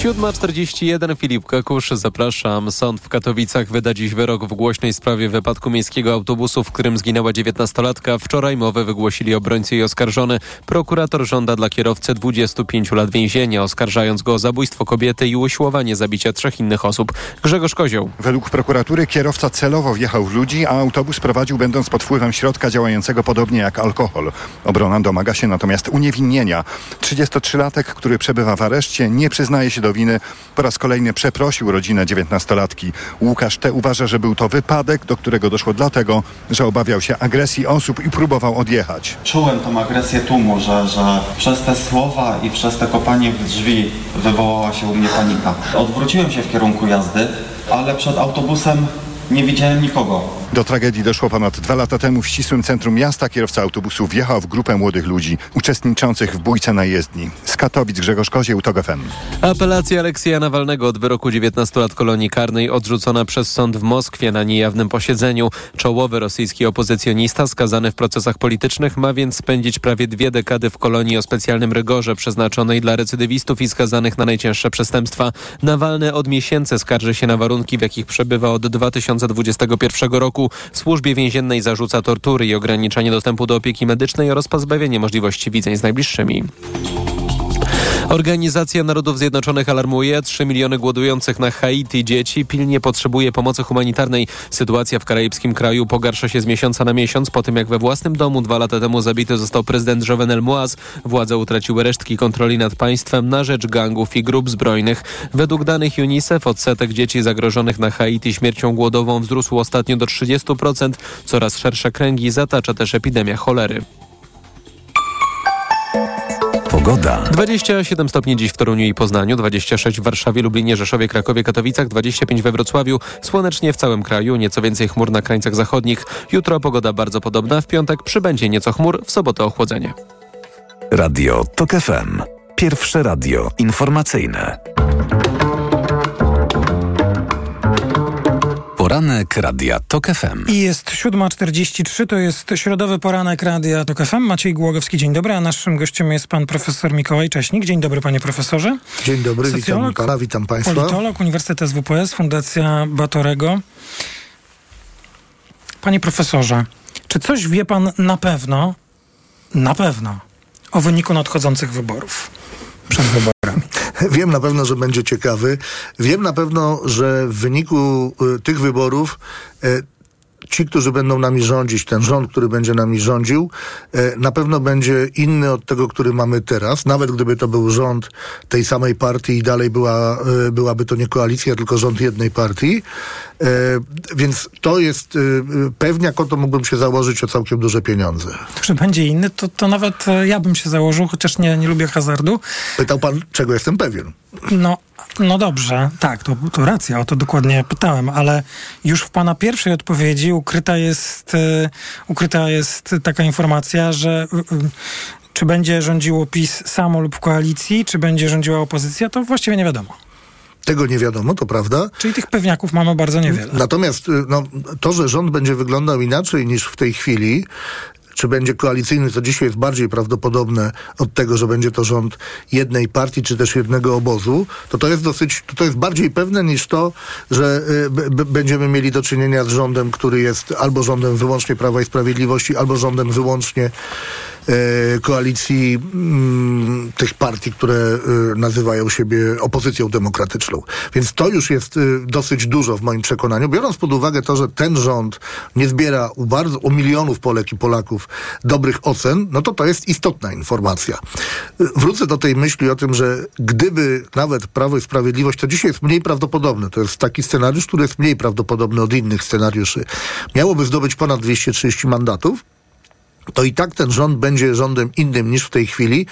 Speaker 7: 7.41 Filip Kakusz, zapraszam. Sąd w Katowicach wyda dziś wyrok w głośnej sprawie wypadku miejskiego autobusu, w którym zginęła 19-latka. Wczoraj mowę wygłosili obrońcy i oskarżony. Prokurator żąda dla kierowcy 25 lat więzienia, oskarżając go o zabójstwo kobiety i usiłowanie zabicia trzech innych osób. Grzegorz Kozioł.
Speaker 32: Według prokuratury kierowca celowo wjechał w ludzi, a autobus prowadził będąc pod wpływem środka działającego podobnie jak alkohol. Obrona domaga się natomiast uniewinnienia. 33-latek, który przebywa w areszcie, nie przyznaje się do winy. Po raz kolejny przeprosił rodzinę 19-latki. Łukasz T. uważa, że był to wypadek, do którego doszło dlatego, że obawiał się agresji osób i próbował odjechać.
Speaker 33: Czułem tą agresję tłumu, że, że przez te słowa i przez te kopanie w drzwi wywołała się u mnie panika. Odwróciłem się w kierunku jazdy, ale przed autobusem nie widziałem nikogo.
Speaker 32: Do tragedii doszło ponad dwa lata temu w ścisłym centrum miasta. Kierowca autobusu wjechał w grupę młodych ludzi uczestniczących w bójce na jezdni. Z Katowic Grzegorz Kozieł, TOG FM.
Speaker 7: Apelacja Aleksja Nawalnego od wyroku 19 lat kolonii karnej odrzucona przez sąd w Moskwie na niejawnym posiedzeniu. Czołowy rosyjski opozycjonista skazany w procesach politycznych ma więc spędzić prawie dwie dekady w kolonii o specjalnym rygorze przeznaczonej dla recydywistów i skazanych na najcięższe przestępstwa. Nawalny od miesięcy skarży się na warunki, w jakich przebywa od 2021 roku. Służbie więziennej zarzuca tortury i ograniczanie dostępu do opieki medycznej oraz pozbawienie możliwości widzeń z najbliższymi. Organizacja Narodów Zjednoczonych alarmuje. 3 miliony głodujących na Haiti dzieci pilnie potrzebuje pomocy humanitarnej. Sytuacja w karaibskim kraju pogarsza się z miesiąca na miesiąc po tym, jak we własnym domu dwa lata temu zabity został prezydent Jovenel Moaz. Władze utraciły resztki kontroli nad państwem na rzecz gangów i grup zbrojnych. Według danych UNICEF odsetek dzieci zagrożonych na Haiti śmiercią głodową wzrósł ostatnio do 30%. Coraz szersze kręgi zatacza też epidemia cholery.
Speaker 26: Pogoda.
Speaker 7: 27 stopni dziś w Toruniu i Poznaniu, 26 w Warszawie, Lublinie, Rzeszowie, Krakowie, Katowicach, 25 we Wrocławiu, słonecznie w całym kraju, nieco więcej chmur na krańcach zachodnich. Jutro pogoda bardzo podobna, w piątek przybędzie nieco chmur, w sobotę ochłodzenie.
Speaker 26: Radio TOK FM. Pierwsze radio informacyjne. Poranek Radia TOK FM.
Speaker 12: I jest 7.43, to jest środowy poranek Radia TOK FM. Maciej Głogowski, dzień dobry, a naszym gościem jest pan profesor Mikołaj Cześnik. Dzień dobry panie profesorze.
Speaker 34: Dzień dobry, witam pana, witam państwa.
Speaker 12: Politolog, Uniwersytet SWPS, Fundacja Batorego. Panie profesorze, czy coś wie pan na pewno, na pewno, o wyniku nadchodzących wyborów? Przed wyborami. [laughs]
Speaker 34: Wiem na pewno, że będzie ciekawy. Wiem na pewno, że w wyniku y, tych wyborów y, ci, którzy będą nami rządzić, ten rząd, który będzie nami rządził, y, na pewno będzie inny od tego, który mamy teraz. Nawet gdyby to był rząd tej samej partii i dalej była, y, byłaby to nie koalicja, tylko rząd jednej partii. Y, więc to jest pewniak, o to mógłbym się założyć o całkiem duże pieniądze.
Speaker 12: Że będzie inny, to, to nawet e, ja bym się założył, chociaż nie, nie lubię hazardu.
Speaker 34: Pytał pan, czego jestem pewien.
Speaker 12: No, no dobrze, tak, to, to racja, o to dokładnie pytałem, ale już w pana pierwszej odpowiedzi ukryta jest, y, ukryta jest taka informacja, że y, y, czy będzie rządziło PiS samo lub w koalicji, czy będzie rządziła opozycja, to właściwie nie wiadomo.
Speaker 34: Tego nie wiadomo, to prawda.
Speaker 12: Czyli tych pewniaków mamy bardzo niewiele.
Speaker 34: Natomiast no, to, że rząd będzie wyglądał inaczej niż w tej chwili, czy będzie koalicyjny, to dzisiaj jest bardziej prawdopodobne od tego, że będzie to rząd jednej partii, czy też jednego obozu, to to jest dosyć, to, to jest bardziej pewne niż to, że y, będziemy mieli do czynienia z rządem, który jest albo rządem wyłącznie Prawa i Sprawiedliwości, albo rządem wyłącznie koalicji mm, tych partii, które e, nazywają siebie opozycją demokratyczną. Więc to już jest e, dosyć dużo w moim przekonaniu, biorąc pod uwagę to, że ten rząd nie zbiera u, bardzo, u milionów Polek i Polaków dobrych ocen, no to to jest istotna informacja. Wrócę do tej myśli o tym, że gdyby nawet Prawo i Sprawiedliwość, to dzisiaj jest mniej prawdopodobne, to jest taki scenariusz, który jest mniej prawdopodobny od innych scenariuszy, miałoby zdobyć ponad 230 mandatów, to i tak ten rząd będzie rządem innym niż w tej chwili.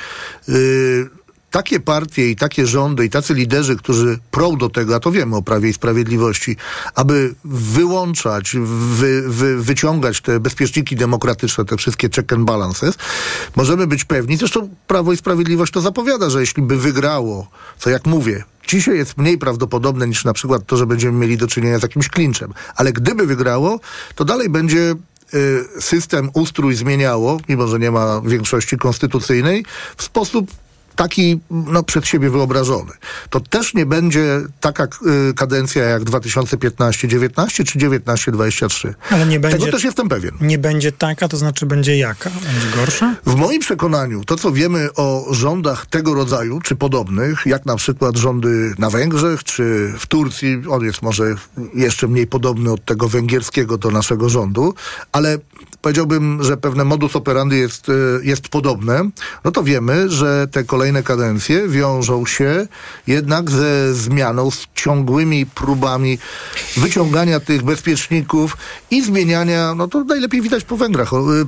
Speaker 34: Yy, takie partie i takie rządy i tacy liderzy, którzy prą do tego, a to wiemy o Prawie i Sprawiedliwości, aby wyłączać, wy, wy, wyciągać te bezpieczniki demokratyczne, te wszystkie check and balances, możemy być pewni, zresztą Prawo i Sprawiedliwość to zapowiada, że jeśli by wygrało, co jak mówię, dzisiaj jest mniej prawdopodobne niż na przykład to, że będziemy mieli do czynienia z jakimś klinczem, ale gdyby wygrało, to dalej będzie system, ustrój zmieniało, mimo że nie ma większości konstytucyjnej, w sposób taki no, przed siebie wyobrażony. To też nie będzie taka y, kadencja jak 2015-19 czy 19-23.
Speaker 12: Ale nie będzie,
Speaker 34: Tego też jestem pewien.
Speaker 12: Nie będzie taka, to znaczy będzie jaka? Będzie gorsza?
Speaker 34: W moim przekonaniu to, co wiemy o rządach tego rodzaju, czy podobnych, jak na przykład rządy na Węgrzech, czy w Turcji, on jest może jeszcze mniej podobny od tego węgierskiego do naszego rządu, ale powiedziałbym, że pewne modus operandi jest, y, jest podobne, no to wiemy, że te kolejne kadencje wiążą się jednak ze zmianą, z ciągłymi próbami wyciągania tych bezpieczników i zmieniania, no to najlepiej widać po Węgrach, y,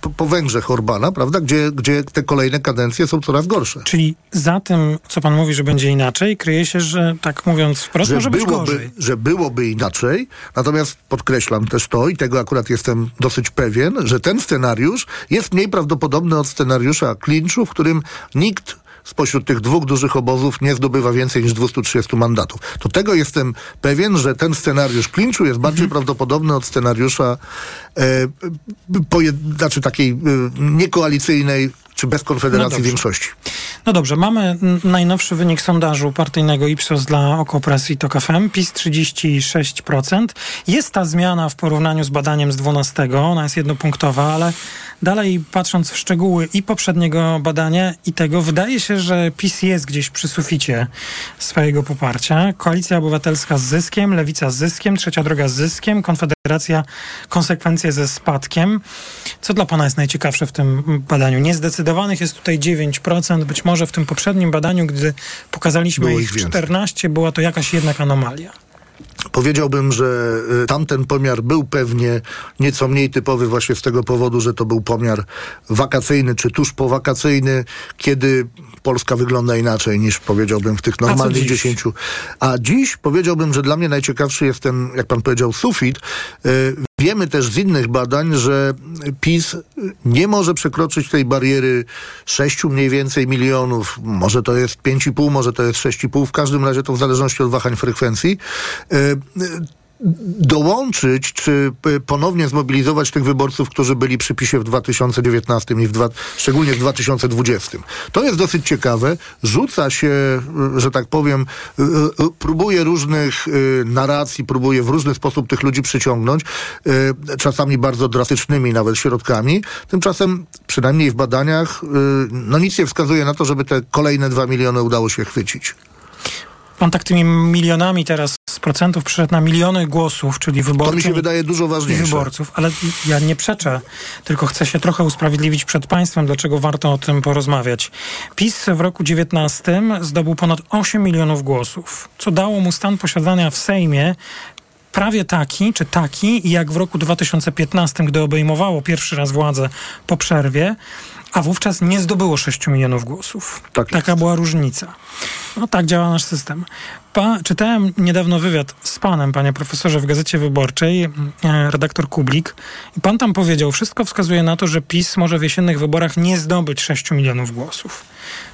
Speaker 34: po, po Węgrzech Orbana, prawda, gdzie, gdzie te kolejne kadencje są coraz gorsze.
Speaker 12: Czyli za tym, co pan mówi, że będzie inaczej, kryje się, że tak mówiąc wprost,
Speaker 34: że
Speaker 12: może
Speaker 34: byłoby,
Speaker 12: być gorzej.
Speaker 34: Że byłoby inaczej, natomiast podkreślam też to i tego akurat jestem dosyć pewien, pewien, że ten scenariusz jest mniej prawdopodobny od scenariusza klinczu, w którym nikt spośród tych dwóch dużych obozów nie zdobywa więcej niż 230 mandatów. To tego jestem pewien, że ten scenariusz klinczu jest bardziej mhm. prawdopodobny od scenariusza e, pojed, znaczy takiej e, niekoalicyjnej czy bez Konfederacji
Speaker 12: No
Speaker 34: większości.
Speaker 12: No dobrze, mamy najnowszy wynik sondażu partyjnego Ipsos dla Okopres i TOK FM. PiS 36%. Jest ta zmiana w porównaniu z badaniem z 12, ona jest jednopunktowa, ale dalej patrząc w szczegóły i poprzedniego badania i tego, wydaje się, że PiS jest gdzieś przy suficie swojego poparcia. Koalicja Obywatelska z zyskiem, Lewica z zyskiem, Trzecia Droga z zyskiem, Konfederacja konsekwencje ze spadkiem. Co dla Pana jest najciekawsze w tym badaniu? Jest tutaj 9%, być może w tym poprzednim badaniu, gdy pokazaliśmy
Speaker 34: Było
Speaker 12: ich
Speaker 34: ich więcej.
Speaker 12: 14, była to jakaś jednak anomalia.
Speaker 34: Powiedziałbym, że y, tamten pomiar był pewnie nieco mniej typowy właśnie z tego powodu, że to był pomiar wakacyjny czy tuż powakacyjny, kiedy Polska wygląda inaczej niż powiedziałbym w tych normalnych? 10. A dziś powiedziałbym, że dla mnie najciekawszy jest ten, jak pan powiedział, sufit. Wiemy też z innych badań, że PiS nie może przekroczyć tej bariery 6 mniej więcej milionów. Może to jest 5,5, może to jest 6,5. W każdym razie to w zależności od wahań frekwencji. Dołączyć, czy y, ponownie zmobilizować tych wyborców, którzy byli przy PiSie w 2019 i w dwa, szczególnie w 2020. To jest dosyć ciekawe. Rzuca się, y, że tak powiem, y, próbuje różnych narracji, próbuje w różny sposób tych ludzi przyciągnąć, czasami bardzo drastycznymi nawet środkami. Tymczasem, przynajmniej w badaniach, no nic nie wskazuje na to, żeby te kolejne dwa miliony udało się chwycić.
Speaker 12: Pan tak tymi milionami teraz z procentów przyszedł na miliony głosów, czyli wyborców.
Speaker 34: To mi się wydaje dużo ważniejsze.
Speaker 12: Wyborców, ale ja nie przeczę, tylko chcę się trochę usprawiedliwić przed państwem, dlaczego warto o tym porozmawiać. PiS w roku 19 zdobył ponad 8 milionów głosów, co dało mu stan posiadania w Sejmie prawie taki, czy taki, jak w roku 2015, gdy obejmowało pierwszy raz władzę po przerwie, a wówczas nie zdobyło 6 milionów głosów. Taka była różnica. No tak działa nasz system. Pa, czytałem niedawno wywiad z panem, panie profesorze, w Gazecie Wyborczej, e, redaktor Kublik, i pan tam powiedział, wszystko wskazuje na to, że PiS może w jesiennych wyborach nie zdobyć 6 milionów głosów.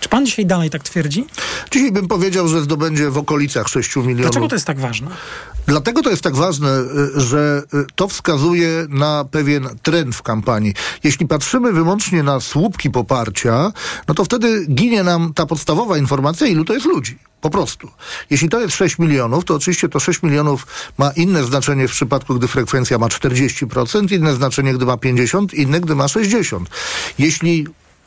Speaker 12: Czy pan dzisiaj dalej tak twierdzi?
Speaker 34: Dzisiaj bym powiedział, że zdobędzie w okolicach 6 milionów.
Speaker 12: Dlaczego to jest tak ważne?
Speaker 34: Dlatego to jest tak ważne, y, że y, to wskazuje na pewien trend w kampanii. Jeśli patrzymy wyłącznie na słupki poparcia, no to wtedy ginie nam ta podstawowa informacja, ilu to jest ludzi. Po prostu. Jeśli to jest 6 milionów, to oczywiście to 6 milionów ma inne znaczenie w przypadku, gdy frekwencja ma 40%, inne znaczenie, gdy ma 50%, inne, gdy ma 60%. Jeśli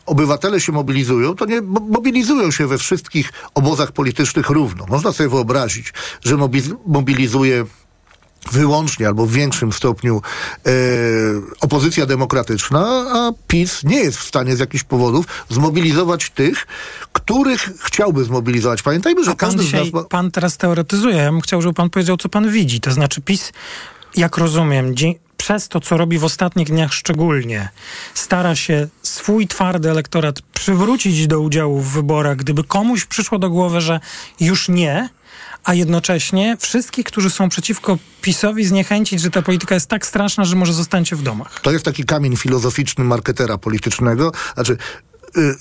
Speaker 34: obywatele się mobilizują, to nie mo- mobilizują się we wszystkich obozach politycznych równo. Można sobie wyobrazić, że mobi- mobilizuje wyłącznie albo w większym stopniu e, opozycja demokratyczna, a PiS nie jest w stanie z jakichś powodów zmobilizować tych, których chciałby zmobilizować. Pamiętajmy, że
Speaker 12: pan
Speaker 34: każdy z nas ma...
Speaker 12: pan teraz teoretyzuje. Ja bym chciał, żeby pan powiedział, co pan widzi. To znaczy PiS, jak rozumiem, przez to, co robi w ostatnich dniach szczególnie, stara się swój twardy elektorat przywrócić do udziału w wyborach, gdyby komuś przyszło do głowy, że już nie, a jednocześnie wszystkich, którzy są przeciwko PiSowi zniechęcić, że ta polityka jest tak straszna, że może zostańcie w domach.
Speaker 34: To jest taki kamień filozoficzny marketera politycznego. Znaczy,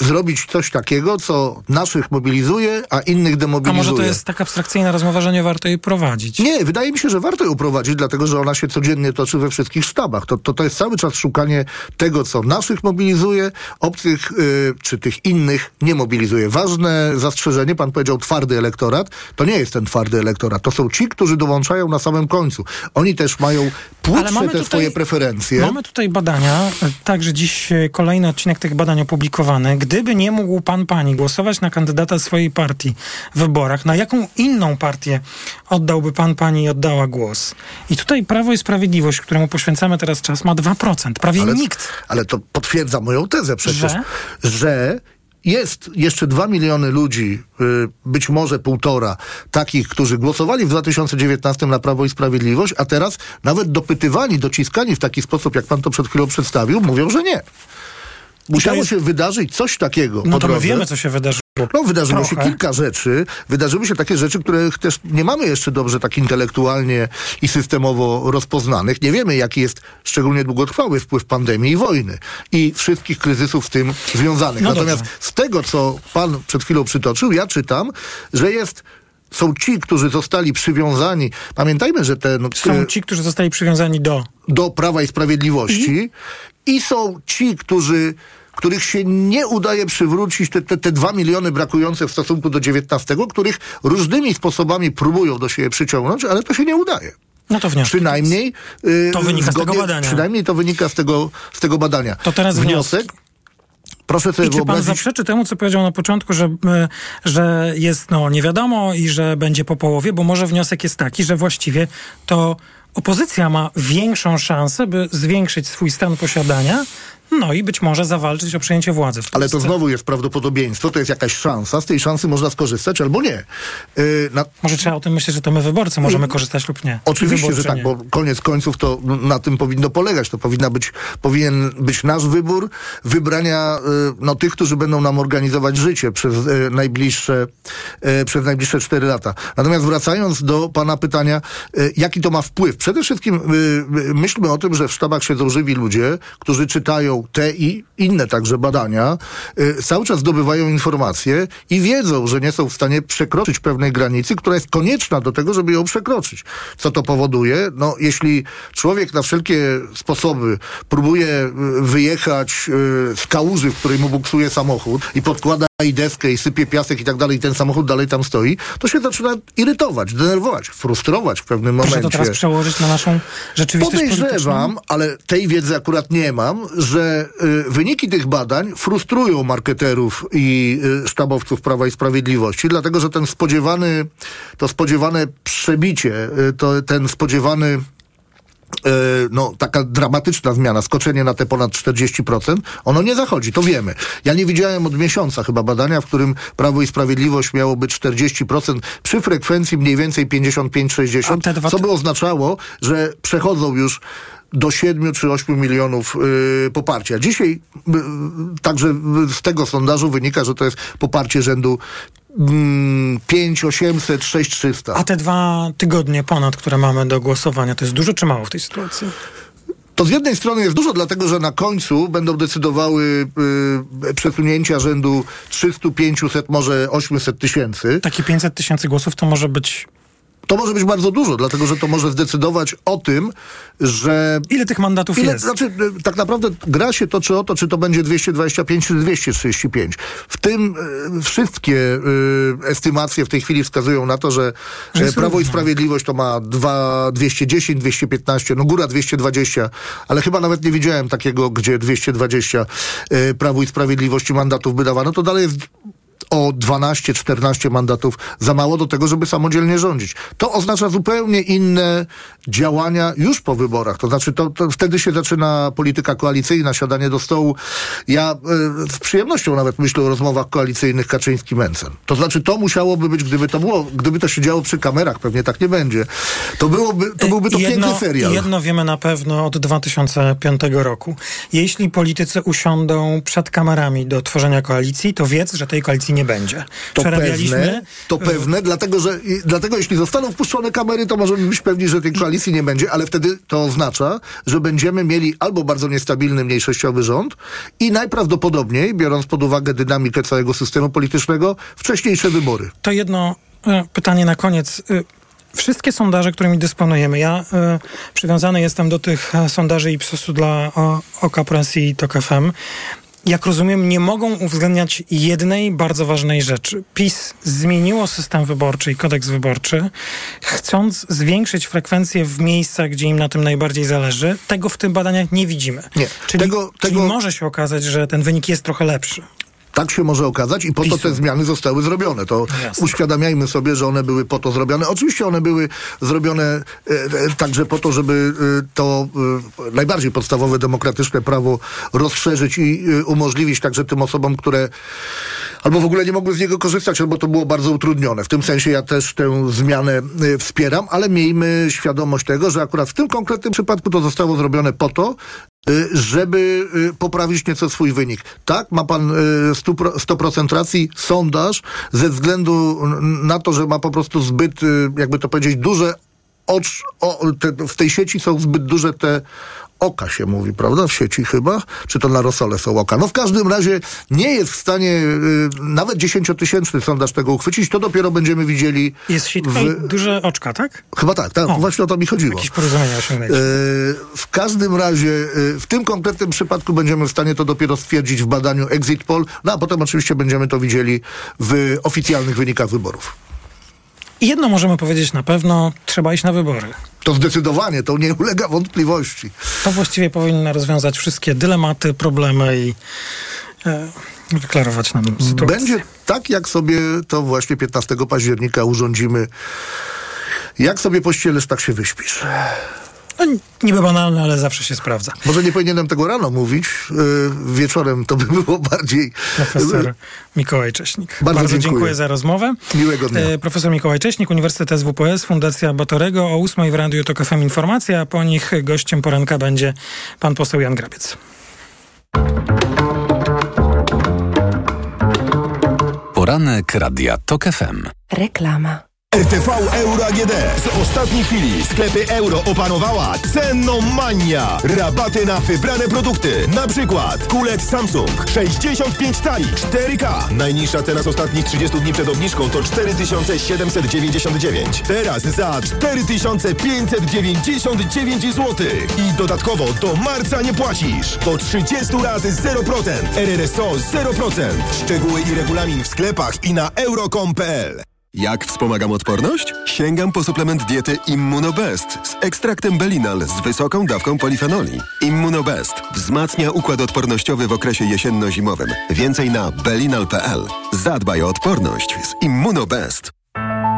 Speaker 34: zrobić coś takiego, co naszych mobilizuje, a innych
Speaker 12: A
Speaker 34: demobilizuje.
Speaker 12: może to jest tak abstrakcyjna rozmowa, że nie warto jej prowadzić?
Speaker 34: Nie, wydaje mi się, że warto ją prowadzić, dlatego że ona się codziennie toczy we wszystkich sztabach. To, to, to jest cały czas szukanie tego, co naszych mobilizuje, obcych y, czy tych innych nie mobilizuje. Ważne zastrzeżenie, pan powiedział twardy elektorat, to nie jest ten twardy elektorat. To są ci, którzy dołączają na samym końcu. Oni też mają płótsze te swoje preferencje.
Speaker 12: Mamy tutaj badania, także dziś e, kolejny odcinek tych badań opublikowany. Gdyby nie mógł pan, pani głosować na kandydata swojej partii w wyborach, na jaką inną partię oddałby pan, pani i oddała głos? I tutaj Prawo i Sprawiedliwość, któremu poświęcamy teraz czas, ma 2%. Prawie
Speaker 34: ale,
Speaker 12: nikt.
Speaker 34: Ale to potwierdza moją tezę przecież,
Speaker 12: Że?
Speaker 34: że, jest jeszcze dwa miliony ludzi, y, być może półtora, takich, którzy głosowali w 2019 na Prawo i Sprawiedliwość, a teraz nawet dopytywani, dociskani w taki sposób, jak pan to przed chwilą przedstawił, mówią, że nie. Musiało
Speaker 12: jest-
Speaker 34: się wydarzyć coś takiego.
Speaker 12: No to my
Speaker 34: drodze.
Speaker 12: wiemy, co się wydarzyło.
Speaker 34: No, wydarzyło się
Speaker 12: Trochę.
Speaker 34: kilka rzeczy. Wydarzyły się takie rzeczy, których też nie mamy jeszcze dobrze tak intelektualnie i systemowo rozpoznanych. Nie wiemy, jaki jest szczególnie długotrwały wpływ pandemii i wojny i wszystkich kryzysów z tym związanych.
Speaker 12: No
Speaker 34: Natomiast
Speaker 12: dobrze.
Speaker 34: z tego, co pan przed chwilą przytoczył, ja czytam, że jest są ci, którzy zostali przywiązani. Pamiętajmy, że ten.
Speaker 12: Są
Speaker 34: e,
Speaker 12: ci, którzy zostali przywiązani do...
Speaker 34: do Prawa i Sprawiedliwości i, są ci, którzy których się nie udaje przywrócić, te, te, te dwa miliony brakujące w stosunku do 19, których różnymi sposobami próbują do siebie przyciągnąć, ale to się nie udaje.
Speaker 12: No to wniosek.
Speaker 34: Przynajmniej y,
Speaker 12: To wynika z tego
Speaker 34: zgodnie-
Speaker 12: badania.
Speaker 34: Przynajmniej to wynika z tego, z tego badania.
Speaker 12: To teraz
Speaker 34: wniosek. Proszę sobie
Speaker 12: I czy pan
Speaker 34: wyobrazić,
Speaker 12: zaprzeczy temu, co powiedział na początku, że, e, że jest no, nie wiadomo i że będzie po połowie, bo może wniosek jest taki, że właściwie to opozycja ma większą szansę, by zwiększyć swój stan posiadania, no i być może zawalczyć o przejęcie władzy. W
Speaker 34: Ale to znowu jest prawdopodobieństwo, to jest jakaś szansa, z tej szansy można skorzystać albo nie. Yy, na,
Speaker 12: Może trzeba o tym myśleć, że to my wyborcy możemy korzystać lub nie.
Speaker 34: Oczywiście, że tak,
Speaker 12: nie.
Speaker 34: bo koniec końców to na tym powinno polegać. To powinna być, powinien być nasz wybór wybrania y, no, tych, którzy będą nam organizować życie przez y, najbliższe, y, przez najbliższe cztery lata. Natomiast wracając do pana pytania, y, jaki to ma wpływ? Przede wszystkim myślmy o tym, że w sztabach siedzą żywi ludzie, którzy czytają te i inne także badania, y, cały czas zdobywają informacje i wiedzą, że nie są w stanie przekroczyć pewnej granicy, która jest konieczna do tego, żeby ją przekroczyć. Co to powoduje? No, jeśli człowiek na wszelkie sposoby próbuje y, wyjechać y, z kałuży, w której mu buksuje samochód i podkłada i deskę i sypie piasek i tak dalej i ten samochód dalej tam stoi, to się zaczyna irytować, denerwować, frustrować w pewnym
Speaker 12: Proszę
Speaker 34: momencie.
Speaker 12: to teraz przełożyć na naszą rzeczywistość.
Speaker 34: Podejrzewam, ale tej wiedzy akurat nie mam, że y, wyniki tych badań frustrują marketerów i y, sztabowców Prawa i Sprawiedliwości, dlatego że ten spodziewany, to spodziewane przebicie, y, to ten spodziewany no, taka dramatyczna zmiana, skoczenie na te ponad 40%, ono nie zachodzi, to wiemy. Ja nie widziałem od miesiąca chyba badania, w którym Prawo i Sprawiedliwość miało być 40% przy frekwencji mniej więcej 55-60, co by oznaczało, że przechodzą już do 7 czy 8 milionów y, poparcia. Dzisiaj y, także z tego sondażu wynika, że to jest poparcie rzędu mm, 5 800, 6 300.
Speaker 12: A te dwa tygodnie ponad, które mamy do głosowania, to jest dużo czy mało w tej sytuacji?
Speaker 34: To z jednej strony jest dużo, dlatego że na końcu będą decydowały y, przesunięcia rzędu 300, 500, może 800 tysięcy.
Speaker 12: Takie 500 tysięcy głosów to może być
Speaker 34: To może być bardzo dużo, dlatego że to może zdecydować o tym, że...
Speaker 12: Ile tych mandatów
Speaker 34: ile,
Speaker 12: jest?
Speaker 34: Znaczy, y, tak naprawdę gra się toczy o to, czy to będzie 225 czy 235. W tym y, wszystkie y, estymacje w tej chwili wskazują na to, że,
Speaker 12: Że
Speaker 34: Prawo i
Speaker 12: równo.
Speaker 34: Sprawiedliwość to ma 2, 210, 215, no góra 220, ale chyba nawet nie widziałem takiego, gdzie 220 y, Prawo i Sprawiedliwości mandatów by dawano. To dalej jest o 12-14 mandatów za mało do tego, żeby samodzielnie rządzić. To oznacza zupełnie inne działania już po wyborach. To znaczy, to, to wtedy się zaczyna polityka koalicyjna, siadanie do stołu. Ja y, z przyjemnością nawet myślę o rozmowach koalicyjnych Kaczyński-Mencen. To znaczy, to musiałoby być, gdyby to było, gdyby to się działo przy kamerach, pewnie tak nie będzie. To byłoby to, byłby to
Speaker 12: jedno,
Speaker 34: piękny serial.
Speaker 12: Jedno wiemy na pewno od 2005 roku. Jeśli politycy usiądą przed kamerami do tworzenia koalicji, to wiedz, że tej koalicji nie będzie.
Speaker 34: To pewne, to pewne, dlatego, że, dlatego jeśli zostaną wpuszczone kamery, to możemy być pewni, że tej koalicji nie będzie, ale wtedy to oznacza, że będziemy mieli albo bardzo niestabilny mniejszościowy rząd i najprawdopodobniej, biorąc pod uwagę dynamikę całego systemu politycznego, wcześniejsze wybory.
Speaker 12: To jedno e, pytanie na koniec. E, Wszystkie sondaże, którymi dysponujemy, ja e, przywiązany jestem do tych e, sondaży Ipsosu dla o, Oka Press i TOK FM. Jak rozumiem, nie mogą uwzględniać jednej bardzo ważnej rzeczy. PiS zmieniło system wyborczy i kodeks wyborczy, chcąc zwiększyć frekwencję w miejscach, gdzie im na tym najbardziej zależy. Tego w tych badaniach nie widzimy.
Speaker 34: Nie.
Speaker 12: Czyli,
Speaker 34: Tego-
Speaker 12: czyli
Speaker 34: tego-
Speaker 12: może się okazać, że ten wynik jest trochę lepszy.
Speaker 34: Tak się może okazać i po to te zmiany zostały zrobione. To
Speaker 12: Jasne.
Speaker 34: uświadamiajmy sobie, że one były po to zrobione. Oczywiście one były zrobione e, e, także po to, żeby e, to najbardziej podstawowe demokratyczne prawo rozszerzyć i umożliwić także tym osobom, które albo w ogóle nie mogły z niego korzystać, albo to było bardzo utrudnione. W tym sensie ja też tę zmianę wspieram, ale miejmy świadomość tego, że akurat w tym konkretnym przypadku to zostało zrobione po to, żeby y, poprawić nieco swój wynik. Tak, ma pan y, 100%, 100% racji, sondaż ze względu na to, że ma po prostu zbyt, y, jakby to powiedzieć, duże ocz, o, te, w tej sieci są zbyt duże te oka się mówi, prawda? W sieci chyba? Czy to na rosole są oka? No w każdym razie nie jest w stanie y, nawet dziesięciotysięczny sondaż tego uchwycić. To dopiero będziemy widzieli.
Speaker 12: Jest sitka
Speaker 34: w...
Speaker 12: duże oczka, tak?
Speaker 34: Chyba tak, tak.
Speaker 12: O,
Speaker 34: Właśnie o to mi chodziło.
Speaker 12: Jakieś porozumienie osiągnęliśmy.
Speaker 34: E, W każdym razie, e, w tym konkretnym przypadku będziemy w stanie to dopiero stwierdzić w badaniu Exit Poll, no a potem oczywiście będziemy to widzieli w oficjalnych wynikach wyborów.
Speaker 12: I jedno możemy powiedzieć na pewno, trzeba iść na wybory.
Speaker 34: To zdecydowanie, to nie ulega wątpliwości.
Speaker 12: To właściwie powinno rozwiązać wszystkie dylematy, problemy i e, wyklarować nam sytuację.
Speaker 34: Będzie tak, jak sobie to właśnie 15 października urządzimy. Jak sobie pościelesz, tak się wyśpisz.
Speaker 12: No, niby banalne, ale zawsze się sprawdza.
Speaker 34: Może nie powinienem tego rano mówić. Yy, wieczorem to by było bardziej...
Speaker 12: Profesor Mikołaj Cześnik.
Speaker 34: Bardzo
Speaker 12: Bardzo,
Speaker 34: dziękuję.
Speaker 12: dziękuję. za rozmowę.
Speaker 34: Miłego dnia.
Speaker 12: E, profesor Mikołaj Cześnik, Uniwersytet SWPS, Fundacja Batorego. O ósmej w Radiu TOK FM informacja, a po nich gościem poranka będzie pan poseł Jan Grabiec.
Speaker 8: Poranek Radia TOK FM.
Speaker 3: Reklama.
Speaker 20: RTV Euro AGD. Z ostatniej chwili sklepy euro opanowała cennomania. Rabaty na wybrane produkty. Na przykład kulec Samsung 65 cali 4K. Najniższa cena z ostatnich 30 dni przed obniżką to 4799. Teraz za 4599 zł. I dodatkowo do marca nie płacisz. Do 30 lat 0%. RRSO 0%. Szczegóły i regulamin w sklepach i na euro.com.pl.
Speaker 35: Jak wspomagam odporność? Sięgam po suplement diety Immunobest z ekstraktem Belinal z wysoką dawką polifenoli. Immunobest wzmacnia układ odpornościowy w okresie jesienno-zimowym. Więcej na belinal.pl. Zadbaj o odporność z Immunobest.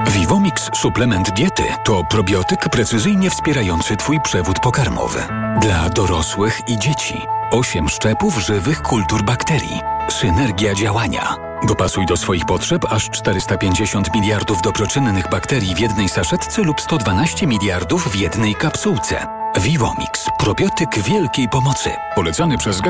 Speaker 16: Vivomix suplement diety to probiotyk precyzyjnie wspierający Twój przewód pokarmowy. Dla dorosłych i dzieci. 8 szczepów żywych kultur bakterii. Synergia działania. Dopasuj do swoich potrzeb aż 450 miliardów dobroczynnych bakterii w jednej saszetce lub 112 miliardów w jednej kapsułce. Vivomix. Probiotyk wielkiej pomocy. Polecany przez gaz